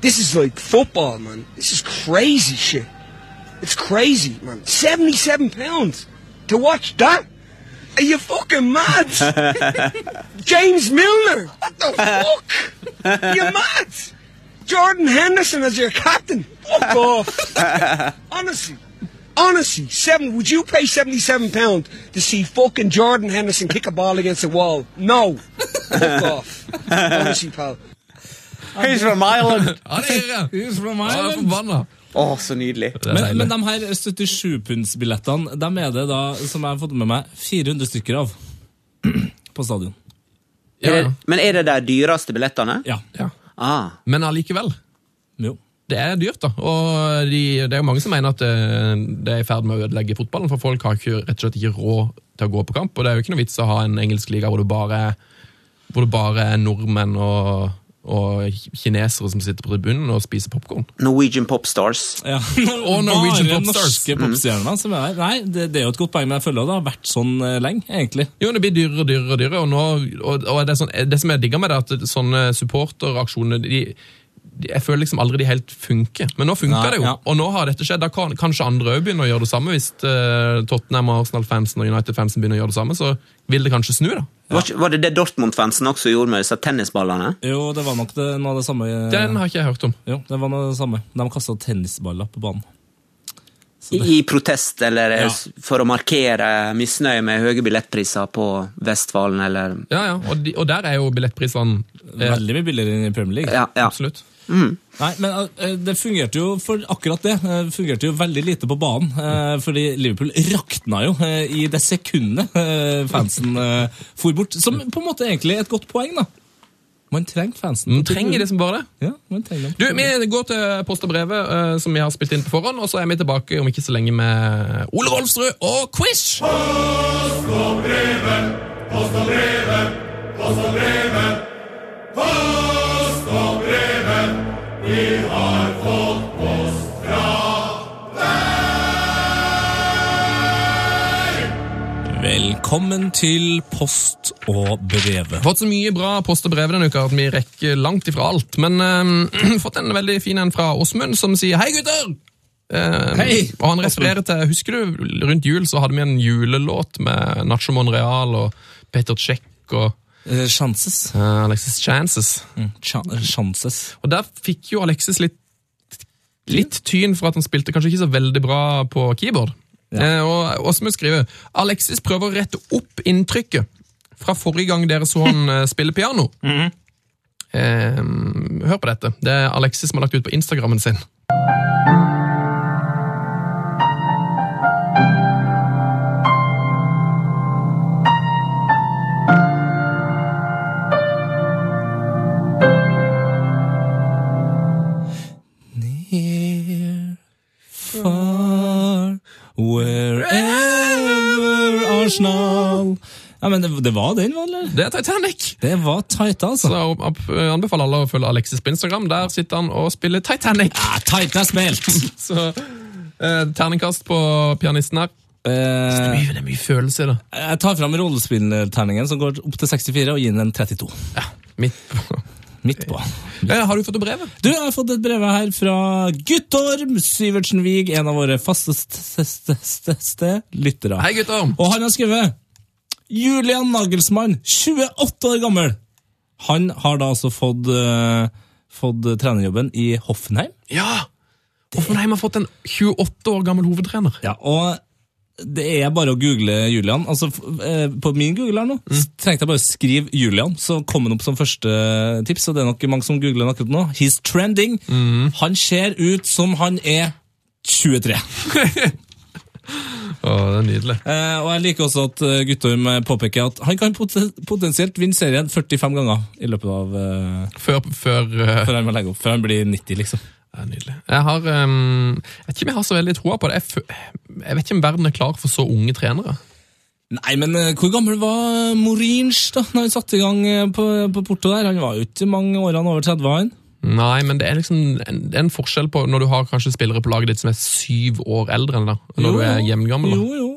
this is like football, man. This is crazy shit. It's crazy, man. Seventy-seven pounds to watch that. Are you fucking mad? [LAUGHS] James Milner. What the fuck? You mad? Jordan Henderson as your captain. Fuck off. [LAUGHS] Honestly. Honestly, seven. Would you pay seventy-seven pound to see fucking Jordan Henderson kick a ball against a wall? No. Fuck off. [LAUGHS] Honestly, pal. He's from Ireland! Ja, det det! from Ja, jeg oh, så nydelig. Men, men de her 77-pundsbillettene, dem er det da, som jeg har fått med meg, 400 stykker av [CLEARS THROAT] på stadion. ja, Er ja. men er det de dyreste billettene? Ja. Ja. Ah. Men allikevel. Jo. Det er dyrt, da. Og de, det er jo mange som mener at det, det er i ferd med å ødelegge fotballen, for folk har ikke, rett og slett ikke råd til å gå på kamp. Og det er jo ikke noe vits å ha en engelsk liga hvor det bare, hvor det bare er nordmenn og, og kinesere som sitter på tribunen og spiser popkorn. Norwegian Popstars. Ja. [LAUGHS] Og Norwegian Bare Popstars. norske popstjerner som er. Nei, det, det er jo et godt poeng, men jeg føler det har vært sånn eh, lenge, egentlig. Jo, det blir dyrere og dyrere, og dyrere, og, nå, og, og det, er sånn, det som jeg digger med det, er at sånne supporteraksjoner de, Jeg føler liksom aldri de helt funker. Men nå funker Nei, det jo, ja. og nå har dette skjedd. Da kan kanskje andre òg begynne å gjøre det samme. Hvis uh, Tottenham Arsenal-fansen og United-fansen begynner å gjøre det samme, så vil det kanskje snu, da. Var, var det det Dortmund-fansen også gjorde med disse tennisballene? Jo, det var nok det, noe av det samme. eh, Den har ikke jeg hørt om. Jo, det var noe av det samme. De kasta tennisballer på banen. Det, I protest, eller Ja. for å markere misnøye med høye billettpriser på Vestfalen, eller Ja, ja, Og, de, og der er jo billettprisene eh, veldig mye billigere enn i Premier League. Ja, ja. Absolutt. Nei, men eh, det fungerte jo for akkurat det. eh, Det fungerte jo veldig lite på banen. eh, Fordi Liverpool rakna jo eh, i det sekundet eh, fansen eh, for bort. Som på en måte egentlig er et godt poeng, da. Man trenger fansen. Man trenger det som bare det. Ja, man trenger. Du, Vi går til post og brevet, eh, som vi har spilt inn på forhånd, og så er vi tilbake om ikke så lenge med Ole Rolfsrud og quiz! Velkommen til Post og brevet. Fått så mye bra post og brev denne uka at vi rekker langt ifra alt. Men øh, [CLEARS THROAT] fått en veldig fin en fra Åsmund, som sier 'hei, gutter'! Uh, Hei, og han refererer til Husker du rundt jul så hadde vi en julelåt med Nacho Monreal og Peter Check og Eh, Chances. Uh, Alexis Chances. Mm, cha chances. Og der fikk jo Alexis litt, litt tyn for at han spilte kanskje ikke så veldig bra på keyboard. Eh, og Åsmund skriver Alexis prøver å rette opp inntrykket fra forrige gang dere så han eh, [LAUGHS] spille piano. eh, hør på dette. Det er Alexis som har lagt ut på Instagrammen sin. Wherever Arsenal Ja, men det, det var den, var det? eller? Det er Titanic! Det var tight, altså. Så jeg anbefaler alle å følge Alexis på Instagram. Der sitter han og spiller Titanic. Ja, tight er spilt! [LAUGHS] Så eh, Terningkast på pianisten her. Eh, Det er mye, det er mye følelse i det. jeg tar fram rollespillterningen som går opp til 64, og gir den en 32. Ja, midt på. Midt på. Eh, har du fått et brev? Du, jeg har fått et brev her fra Guttorm Syvertsen Wiig, en av våre fasteste lyttere. Hei, Guttorm! Og han har skrevet Julian Nagelsmann, 28 år gammel. Han har da altså fått, uh, fått trenerjobben i Hoffenheim. Ja! Hoffenheim har fått en 28 år gammel hovedtrener. Ja, og det er bare å google Julian. Altså, eh, på min Google her nå, s- trengte jeg bare å skrive Julian, så kom han opp som første tips, og det er nok mange som googler han akkurat nå. He's trending. Han ser ut som han er 23. [LAUGHS] Å, det er nydelig. Eh, og jeg liker også at eh, Guttorm påpeker at han kan poten- potensielt vinne serien 45 ganger i løpet av eh, Før, før uh, Før han må legge opp, før han blir 90, liksom. Det er nydelig. Jeg har um, Jeg vet ikke om jeg har så veldig troa på det. Jeg, jeg vet ikke om verden er klar for så unge trenere. Nei, men eh, hvor gammel var Morinch da når han satte i gang eh, på, på Porto der? Han var jo ikke mange årene over 30, han. Nei, men det er liksom en, det er en forskjell på når du har kanskje spillere på laget ditt som er syv år eldre enn deg, når Jo, du er jevngammel. da. Jo, jo.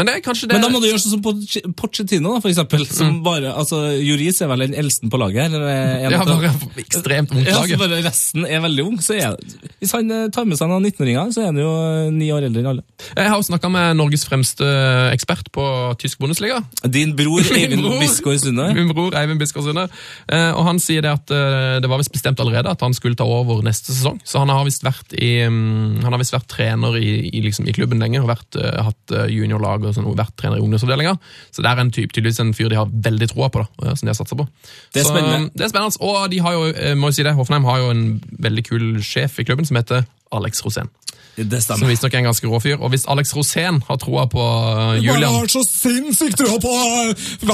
Men det det Men da må du gjøre sånn som Poch- Pochettino, for eksempel. Som bare, altså, Juris er vel den eldste på laget. Eller, eh, en Ja, bare [LAUGHS] ekstremt ungt Ja, lag. så bare resten er veldig ung. Så er, hvis han eh, tar med seg noen 19-åringer, så er han jo eh, ni år eldre enn alle. Jeg har snakka med Norges fremste ekspert på tysk Bundesliga. [LAUGHS] Din bror Eivind bror. Bisgaard Sunde. Min bror Eivind Biskar Sunde. Og han sier det at det var visst bestemt allerede at han skulle ta over neste sesong. Så han har visst vært, i, mm, han har visst vært trener i, i, liksom, i klubben lenge, og vært, hatt juniorlag og sånn, vært trener i ungdomsavdelinga. Så det er en typ, tydeligvis en fyr de har veldig troa på, da, eh, som de har satsa på. Det er Så, spennende. eh, Det er spennende. Og de har jo, eh, må jo si det, Hoffenheim har jo en veldig kul sjef i klubben som heter Alex Rosén. Det Som stemmer. visstnok er en ganske rå fyr. Og hvis Alex Rosén har troa på Julian Han har så sinnssykt tro på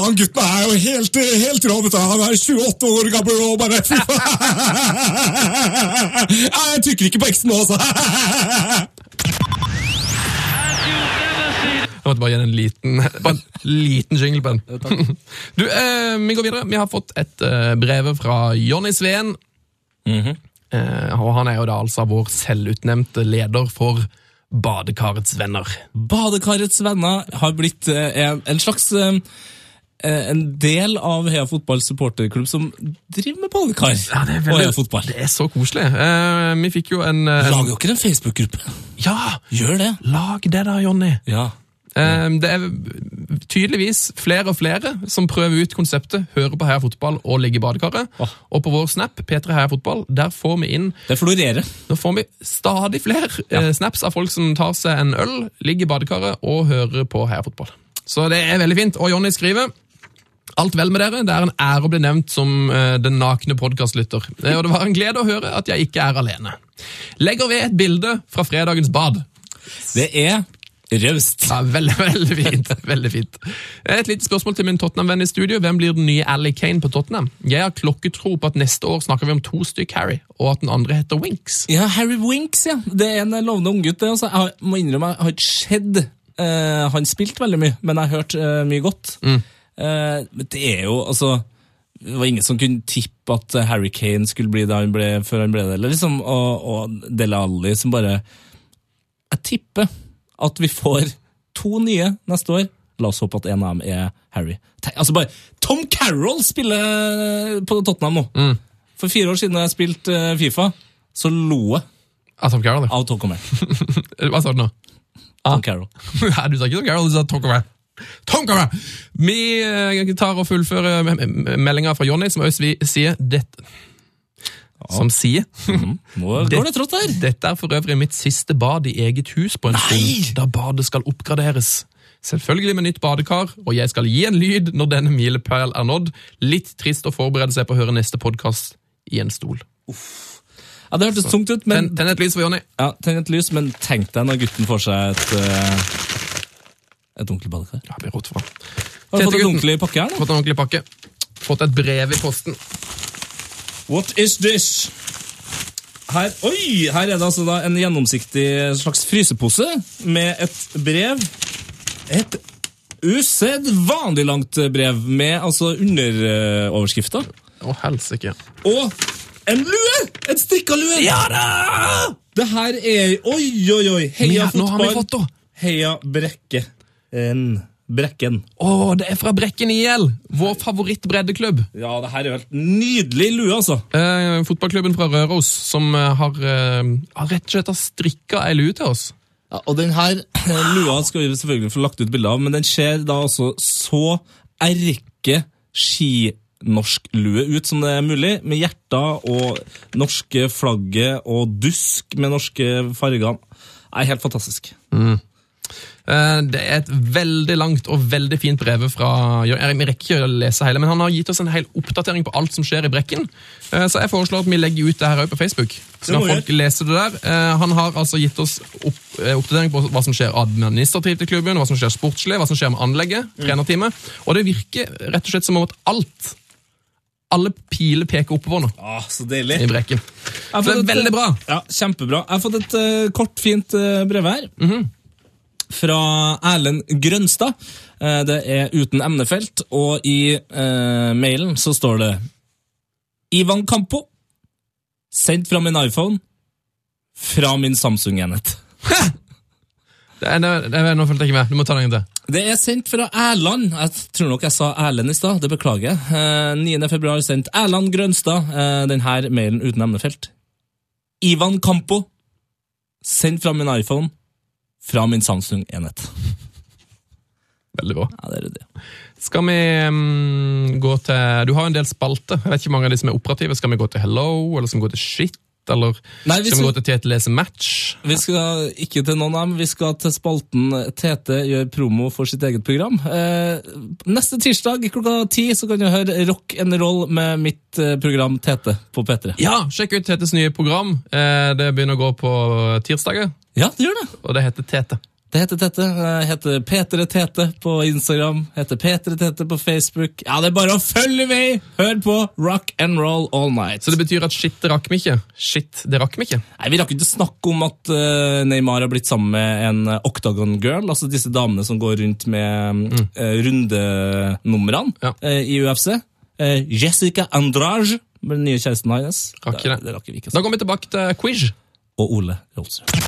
Han gutten er jo helt, helt rå. Han er 28 år gammel og bare [LAUGHS] Jeg trykker ikke på X-en nå, altså. [LAUGHS] Jeg måtte bare gi en liten, [LAUGHS] bare en liten jingle på den. Du, eh, vi går videre. Vi har fått et eh, brev fra Jonny Sveen. eh, og han er jo da altså vår selvutnevnte leder for Badekarets venner. Badekarets venner har blitt eh, en, en slags eh, eh, en del av Heia Fotball supporterklubb som driver med badekar og Heia Fotball. det er så koselig. Uh, vi fikk jo en, en Lager dere en Facebook-gruppe? Ja! Gjør det. Lag det da, Jonny. Ja. Eh, Det er tydeligvis flere og flere som prøver ut konseptet, hører på Heia Fotball og ligger i badekaret. Oh. Og på vår snap, P3 Heia Fotball, der får vi inn Det florerer. Nå får vi stadig flere ja. snaps av folk som tar seg en øl, ligger i badekaret og hører på Heia Fotball. Så det er veldig fint. Og Jonny skriver Alt vel med dere. Det er en ære å bli nevnt som uh, den nakne podkastlytter. Eh, og det var en glede å høre at jeg ikke er alene. Legger ved et bilde fra fredagens bad. Det er raust. Ja, veldig, veldig fint. veldig fint. Et lite spørsmål til min Tottenham-venn i studio. Hvem blir den nye Ally Kane på Tottenham? Jeg har klokketro på at neste år snakker vi om to stykk Harry, og at den andre heter Winks. Ja, Harry Winks, ja. Det er en lovende unggutt. Altså. Jeg må innrømme, jeg har ikke sett uh, han spilt veldig mye, men jeg har hørt uh, mye godt. Mm. Uh, men det er jo, altså Det var ingen som kunne tippe at Harry Kane skulle bli det han ble før han ble det. Eller liksom, og, og Dele Alli som bare Jeg tipper at vi får to nye neste år. La oss håpe at en av dem er Harry. Altså bare, Tom Carroll spiller på Tottenham nå! Mm. For fire år siden da jeg spilte eh, Fifa, så lo jeg Av Tom Carroll, av Tom Carroll. [LAUGHS] Hva sa du nå? Tom Carroll. [LAUGHS] Nei, du sa ikke Tom Carroll, du sa Tom Carroll. Tom Carroll! Vi eh, tar og fullfører meldinga fra Jonny, som også vi sier dette. Som sier Nå går det trått her. Dette er for øvrig mitt siste bad i eget hus på en stund, da badet skal oppgraderes. Selvfølgelig med nytt badekar, og jeg skal gi en lyd når denne milepæl er nådd. Litt trist å forberede seg på å høre neste podkast i en stol. Ja, Det hørtes tungt ut, men Tenn tenn et lys for Jonny. ja, Tenn et lys, men tenk deg når gutten får seg et uh, Et ordentlig badekar. Ja, det blir rått for. Har du fått en ordentlig pakke her? Fått en ordentlig pakke. Fått et brev i posten. What is this? Her, oi, her er det altså da en gjennomsiktig slags frysepose med et brev. Et usedvanlig langt brev med altså underoverskrifter. Å, helsike. Og en lue! En strikka lue! Ja da! Det her er Oi, oi, oi. Heia Men, fotball. Heia Brekke. En Brekken. Å, det er fra Brekken IL! Vår favorittbreddeklubb. Ja, det her er jo helt nydelig lue, altså. Eh, fotballklubben fra Røros som eh, har, eh, har rett og slett strikka ei lue til oss. Ja, og den her eh, lua skal vi selvfølgelig få lagt ut bilde av, men den ser da altså så erke skinorsk-lue ut som det er mulig, med hjerter og norske flagget og dusk med norske farger. Det er helt fantastisk. Eh, Det er et veldig langt og veldig fint brev fra Jørgen. Vi rekker ikke å lese hele, men han har gitt oss en hel oppdatering på alt som skjer i Brekken. Eh, Så jeg foreslår at vi legger ut det her òg på Facebook. Så kan folk lese det der. Eh, Han har altså gitt oss opp, eh, oppdatering på hva som skjer administrativt i klubben, hva som skjer sportslig, hva som skjer med anlegget, Mm. trenerteamet. Og det virker rett og slett som om at alt, alle piler peker oppover nå Ah, så deilig. i Brekken. Så det er et- veldig bra. Ja, Kjempebra. Jeg har fått et uh, kort, fint uh, brev her. Fra Erlend Grønstad. Eh, det er uten emnefelt, og i eh, mailen så står det Ivan Campo. Sendt fra min iPhone. Fra min Samsung-enhet. Det er, det er, nå fulgte jeg ikke med. Du må ta den en til. Det er sendt fra Erland. Jeg tror nok jeg sa Erlend i stad. Det beklager jeg. Eh, 9. februar sendt Erland Grønstad eh, denne mailen uten emnefelt. Ivan Campo. Sendt fra min iPhone. Fra min Samsung-enhet. Veldig bra. Ja, det er det. Skal vi um, gå til Du har en del spalter. Jeg vet ikke mange av de som er operative. Skal vi gå til Hello, eller skal vi gå til Shit? Eller Nei, skal vi gå til Tete lese match? Vi skal ikke til noen av dem, vi skal til spalten Tete gjør promo for sitt eget program. Eh, neste tirsdag klokka ti så kan du høre Rock and Roll med mitt eh, program Tete på P3. Ja, sjekk ut Tetes nye program. Eh, Det begynner å gå på tirsdager, Ja, det gjør det. og det heter Tete. Det heter Tete. Det heter P3 Tete på Instagram. Heter P3 Tete på Facebook. Ja, det er bare å følge med! Hør på Rock and Roll All Night. Så det betyr at shit, det rakk vi ikke. Shit, det rakk vi ikke. Nei, Vi rakk ikke snakke om at eh, Neymar har blitt sammen med en eh, Octagon Girl, altså disse damene som går rundt med mm. rundenumrene Ja. eh, i UFC. Eh, Jessica Andrage, den nye kjæresten hans. Rakk ikke det. det rakk vi ikke. Da kommer vi tilbake til quiz. Og Ole Rolfsrud.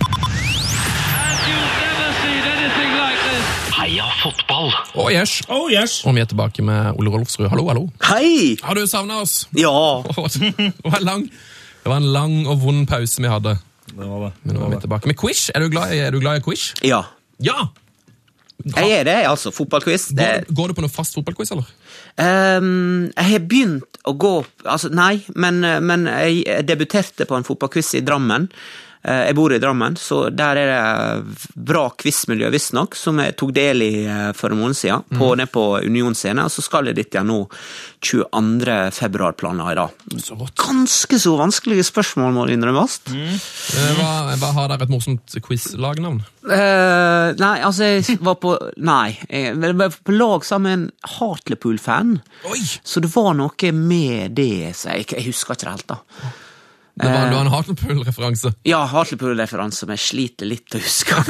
Fotball! Og yes. Oh, yes! Og vi er tilbake med Ole Rolfsrud. Hallo, hallo. Hei! Har du savna oss? Ja. det, var lang, det var en lang og vond pause vi hadde. Det var det. Men nå er vi tilbake med quiz. Er du glad i, er du glad i quiz? Ja. Ja! Jeg er det, altså. Fotballquiz. Det, Går, går du på noe fast fotballquiz, eller? Um, jeg har begynt å gå Altså, nei, men, men jeg debuterte på en fotballquiz i Drammen. Eh, Jeg bor i Drammen, så der er det bra quizmiljø, visstnok, som jeg tok del i eh, for en måned siden, på, ned på Union scene. Og så skal jeg dit igjen nå 22. februar-planer i dag. Så Ganske så vanskelige spørsmål, må det innrømmes. Mm. Hva, hva har dere et morsomt quiz-lagnavn? Uh, nei, altså, jeg var på Nei. Jeg var på lag sammen med en Hartlepool-fan. Så det var noe med det så jeg, jeg husker ikke helt, da. Det var, det var en Hartlepool-referanse. Ja, Hartlepool-referanse, men jeg sliter litt å huske. [LAUGHS]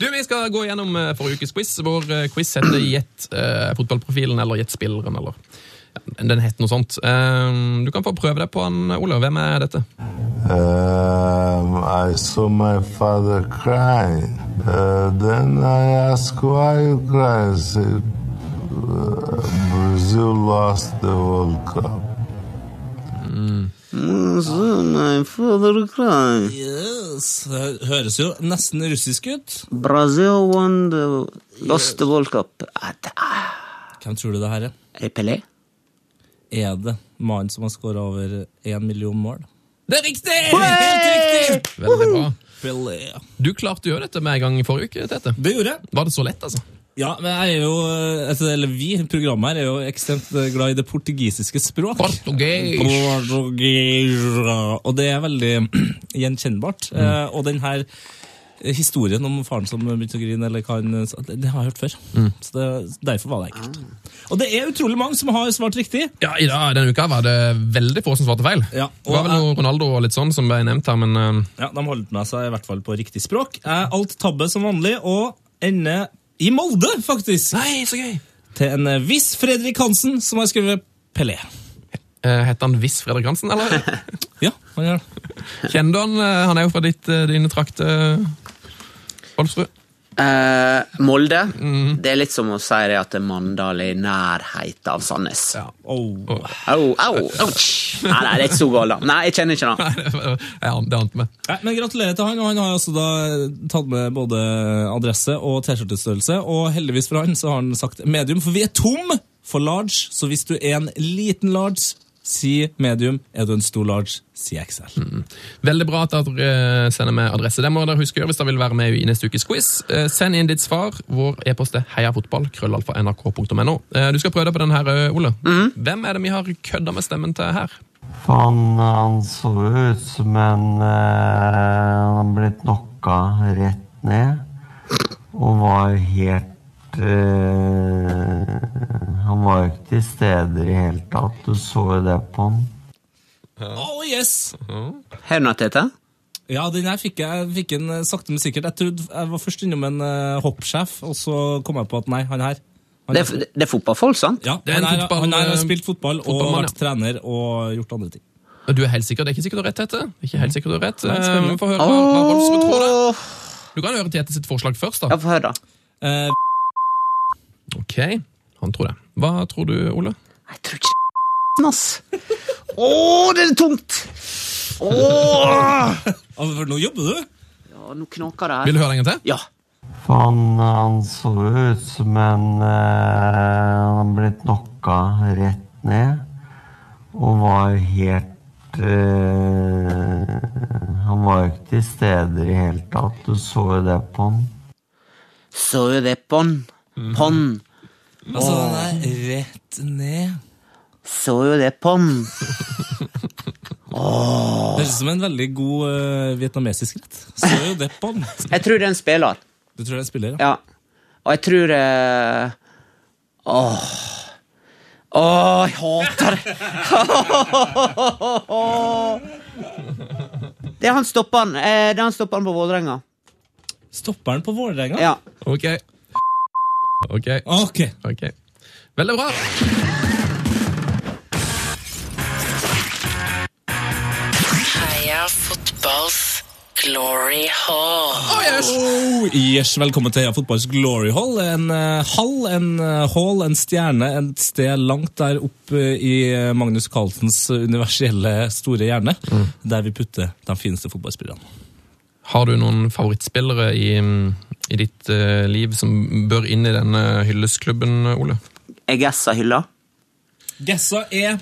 Du, Vi skal gå gjennom eh, forrige ukes quiz. Vår eh, quiz heter Gjett eh, fotballprofilen eller Gjett spilleren. eller Den heter noe sånt. Eh, du kan få prøve deg på han, Ole. Hvem er dette? Um, I saw my father crying. Uh, then I asked why you cry. He said, "Uh, Brazil lost the World Cup. cry. Yes. Det høres jo nesten russisk ut. Brazil won the lost the World Cup. Ah, Hvem tror du det her er? Er Pelé? er det mannen som har skåra over én million mål. Det er riktig! Helt riktig! Veldig bra. Pelé. Du klarte å gjøre dette med en gang i forrige uke, Tete. Det gjorde jeg. Var det så lett, altså? Ja, men jeg er jo, altså, eller vi, programmet her, er jo ekstremt glad i det portugisiske språk. Portugis. Portugis. Og det er veldig [CLEARS THROAT] gjenkjennbart. Mm. Eh, og den her historien om faren som begynte å grine, eller hva han sa, det, det har jeg hørt før. Mm. Så det, derfor var det enkelt. Og det er utrolig mange som har svart riktig. Ja, i dag, Denne uka var det veldig få som svarte feil. Ja, Det var vel noe Ronaldo og litt sånn som ble nevnt her, men uh... Ja, De holdt med seg i hvert fall på riktig språk. Alt tabbe som vanlig, og ender i Molde, faktisk. Nei, så gøy! Til en eh, viss Fredrik Hansen, som har skrevet Pelé. Eh, Heter han Viss Fredrik Hansen, eller? [LAUGHS] Ja, han gjør det. Kjenner du han? Eh, Han er jo fra ditt, dine trakter, Rolfsrud. Eh, Molde. Mhm. Det er litt som å si det at Mandal er i nærhet av Sandnes. Ja. Oh. Au, au, ouch. Nei, nei, det er ikke så galt. da. Nei, jeg kjenner ikke det. Det ante meg. Nei, men Gratulerer til han, og han har altså da tatt med både adresse og T-skjortestørrelse. Og heldigvis for han så har han sagt medium, for vi er tom for large. Så hvis du er en liten large, si medium. Er du en stor large, si XL. Veldig bra at dere eh, sender med adresse. Det må dere huske å gjøre hvis dere vil være med i neste ukes quiz. Eh, Send inn ditt svar. Vår e-post er heiafotball. krøllalfa nrk.no. Eh, Du skal prøve deg på den her, Ole. Ole. Hvem er det vi har kødda med stemmen til her? Han, han så ut som en eh, Han har blitt knocka rett ned. Og var helt eh, Han var jo ikke til stede i det hele tatt. Du så jo det på han. Oh, yes! Har du noe, Tete? Ja, den her fikk jeg fikk en eh, sakte, men sikkert. Jeg trodde jeg var først innom en uh, hoppsjef, og så kom jeg på at nei, han her han Det er, det er fotballfolk, sant? ja, er han, her, fotball- han her har spilt fotball og vært vært trener og gjort andre ting. Du er helt sikker? Det er ikke sikkert du har rett, Tete. Ikke helt sikkert du har rett. Vi. Eh, høre hva, hva Rolfsrud tror det. Du kan høre Tete sitt forslag først, da. Ja, få høre, da. Eh, Ok, han tror det. Hva tror du, Ole? Jeg tror ikke [LAUGHS] ass. Å, det er tungt! Åh! for nå jobber du? Ja, nå knaker det her. Vil du høre en gang til? Ja. Han, han så ut som en eh, Han har blitt knocka rett ned. Og var helt eh, Han var jo ikke til stede i det hele tatt. Du så jo det på han. Så jo det på'n. På'n. Altså, den er rett ned. Så jo det på'n. [LAUGHS] Det høres ut som en veldig god eh, vietnamesisk rett. Så er jo det på den. [LAUGHS] Jeg tror det er en spiller. Du tror det er en spiller, ja? Ja. Og jeg tror eh, Åh. Åh, jeg hater det! [LAUGHS] Det er han stopperen. Eh, Det er han stopperen på Vålerenga. Stopperen på Vålerenga? Ja. Ok. Ok. Ok. okay. Veldig bra. Heia fotballs glory hall. Oh, yes, velkommen til Heia Fotballs Glory Hall. En uh, hall, en uh, hall, en stjerne, et sted langt der oppe i eh, Magnus Carlsens universelle store hjerne, der vi putter de fineste fotballspillerne. Har du noen favorittspillere i, i ditt eh, liv som bør inn i denne hyllesklubben, Ole? Jeg gassa hylla. Gessa er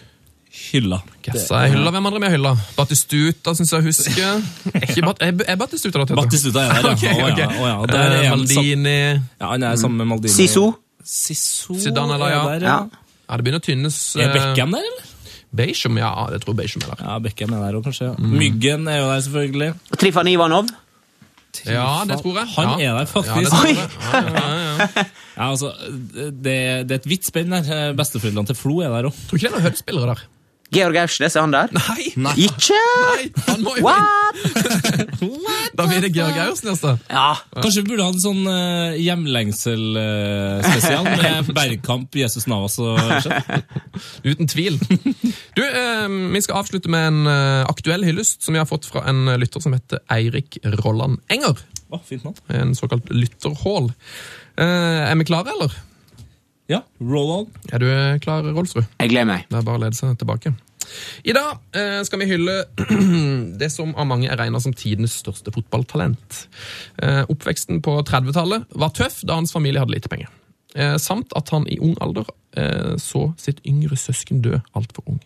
hylla. Gessa er hylla. Hvem andre med hylla? Batistuta, syns jeg husker. Er, ikke Bat er, er Batistuta da, Tete? Batistuta er der, ja. okay. Å, ja, ok. ja. Er Maldini Ja, han er sammen med Maldini. Siso. Siso Zidane, eller, ja. er der, ja. Ja. Det begynner å tynnes. Er eh, Beckham der, eller? Beijum, ja. Det tror jeg er der. Ja, Beckham er der òg, kanskje. ja. Myggen er jo der, selvfølgelig. Trifan Ivanov. Ja, det tror jeg. Han ja. er der, faktisk. Ja, det. [LAUGHS] Ja, ja, ja. Ja, altså, det, det er et vidt spenn der. Besteforeldrene til Flo er der òg. Tror ikke det er noen Hødd-spillere der. Georg Aursnes, er han der? Nei! Ikke? Nei, han må jo What? [LAUGHS] What? Da blir det Georg Aursnes, da. Ja. Kanskje vi burde ha en sånn uh, hjemlengsel-spesial [LAUGHS] med Bergkamp, Jesus Navas og [LAUGHS] sånn. Uten tvil. Du, uh, Vi skal avslutte med en eh, aktuell hyllest som vi har fått fra en lytter som heter Eirik Rolland Enger. Oh, fint navn. En såkalt lytterhål. Eh, er vi klare, eller? Ja, roll on. Er du eh, klar, Rolfsrud? Jeg gleder meg. Det er bare å lede seg tilbake. I dag eh, skal vi hylle [CLEARS THROAT] det som av mange er regna som tidenes største fotballtalent. Eh, oppveksten på 30-tallet var tøff da hans familie hadde lite penger. Eh, samt at han i ung alder eh, så sitt yngre søsken dø altfor ung.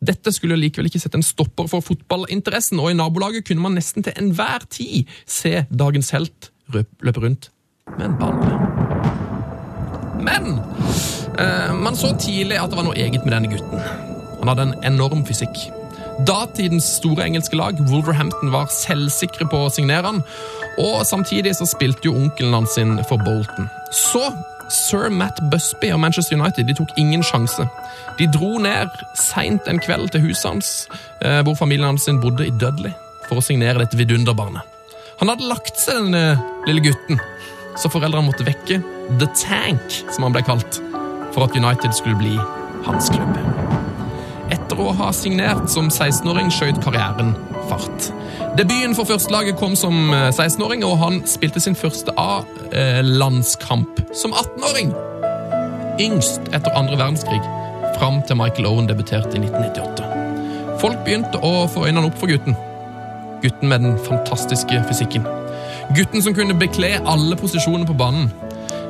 Dette skulle likevel ikke sette en stopper for fotballinteressen, og i nabolaget kunne man nesten til enhver tid se dagens helt løpe rundt med en ball. Men eh, man så tidlig at det var noe eget med denne gutten. Han hadde en enorm fysikk. Datidens store engelske lag, Wolverhampton, var selvsikre på å signere han, og samtidig så spilte jo onkelen hans sin for Bolton. Så sir Matt Busby og Manchester United de tok ingen sjanse. De dro ned seint en kveld til huset hans, eh, hvor familien hans sin bodde i Dudley, for å signere dette vidunderbarnet. Han hadde lagt seg, den lille gutten, så foreldrene måtte vekke The Tank, som han ble kalt, for at United skulle bli hans klubb. Etter å ha signert som 16-åring skjøt karrieren fart. Debuten for førstelaget kom som eh, 16-åring, og han spilte sin første A-landskamp som 18-åring. Yngst etter andre verdenskrig, fram til Michael Owen debuterte i 1998. Folk begynte å få øynene opp for gutten. Gutten med den fantastiske fysikken. Gutten som kunne bekle alle posisjoner på banen.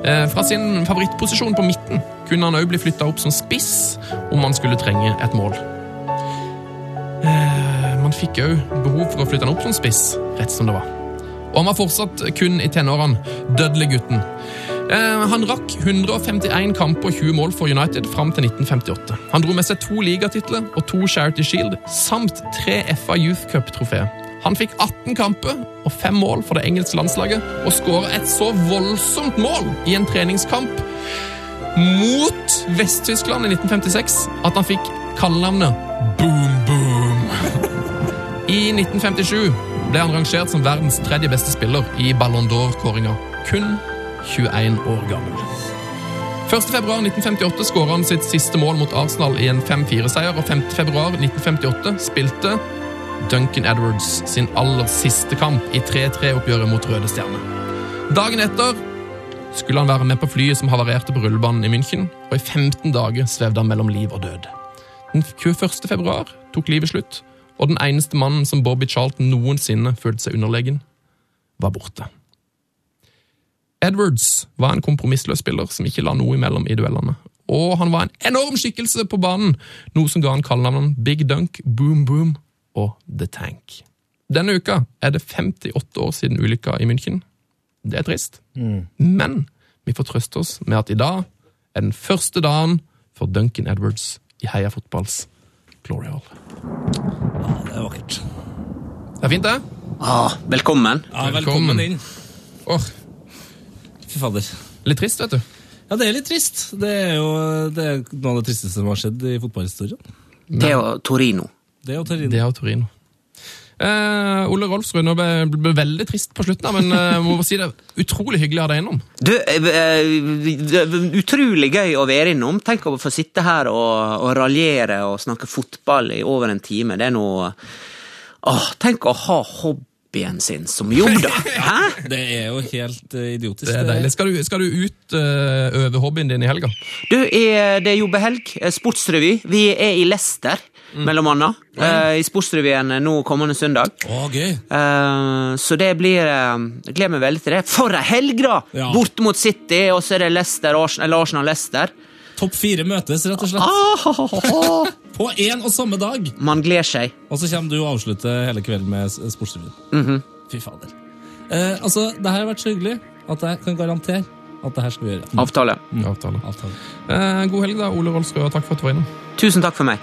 Eh, Fra sin favorittposisjon på midten kunne han òg bli flytta opp som spiss om han skulle trenge et mål. Eh, Man fikk òg behov for å flytte han opp som spiss, rett som det var. Og han var fortsatt kun i tenårene, Dudley-gutten. Eh, Han rakk 151 kamper og 20 mål for United fram til 1958. Han dro med seg to ligatitler og to Charity Shield, samt tre FA Youth Cup-trofeer. Han fikk 18 kamper og 5 mål for det engelske landslaget, og skåra et så voldsomt mål i en treningskamp mot Vest-Tyskland i 1956 at han fikk kallenavnet Boom Boom. I 1957 ble han rangert som verdens tredje beste spiller i Ballon d'Or-kåringa, kun 21 år gammel. 1. februar 1958 skåra han sitt siste mål mot Arsenal i en 5-4-seier, og 5. februar 1958 spilte Duncan Edwards sin aller siste kamp i 3-3-oppgjøret mot Røde Stjerne. Dagen etter skulle han være med på flyet som havarerte på rullebanen i München, og i 15 dager svevde han mellom liv og død. Den 21. februar tok livet slutt, og den eneste mannen som Bobby Charlton noensinne følte seg underlegen, var borte. Edwards var en kompromissløs spiller som ikke la noe imellom i duellene. Og han var en enorm skikkelse på banen, noe som ga han kallenavnet Big Dunk, Boom Boom og The Tank. Denne uka er det 58 år siden ulykka i München. Det er trist, men vi får trøste oss med at i dag er den første dagen for Duncan Edwards i Heia Fotballs Glory Hall. Det er vakkert. Det er fint, det. Ah, velkommen. Ja, velkommen inn. Åh, Fy fader. litt trist, vet du. Ja, det er litt trist. Det er jo det er noe av det tristeste som har skjedd i fotballhistorien. Det er Torino. Det jo Torino. Det og Torino. Uh, Ole Rolfsrud, nå ble ble veldig trist på slutten, men uh, må bare si det utrolig hyggelig å ha deg innom. Du, er utrolig gøy å være innom. Tenk å få sitte her og, og raljere og snakke fotball i over en time. Det er noe Åh, Tenk å ha hobbyen sin som jobb, da! [LAUGHS] Hæ? Det er jo helt idiotisk. Det er deilig. Skal du, skal du ut over hobbyen din i helga? Du, er, det er jobbehelg. eh, Sportsrevy. Vi er i Leicester, mellom annet. Uh, I Sportsrevyen nå kommende søndag. Å, gøy. Uh, så det blir eh, Jeg gleder meg veldig til det. For ei helg, da! Ja. Bort mot City, og så er det Leicester, Arsenal-Leicester. Topp fire møtes, rett og slett. Ah, [LAUGHS] På én og samme dag! Man gleder seg. Og så kommer du og avslutter hele kvelden med Sportsrevyen. Fy fader. Uh, altså, det her har vært så hyggelig at jeg kan garantere at det her skal vi gjøre. Avtale. Avtale. Avtale. Eh, god helg, da, Ole Rolfsrud, og takk for at du var innom. Tusen takk for meg.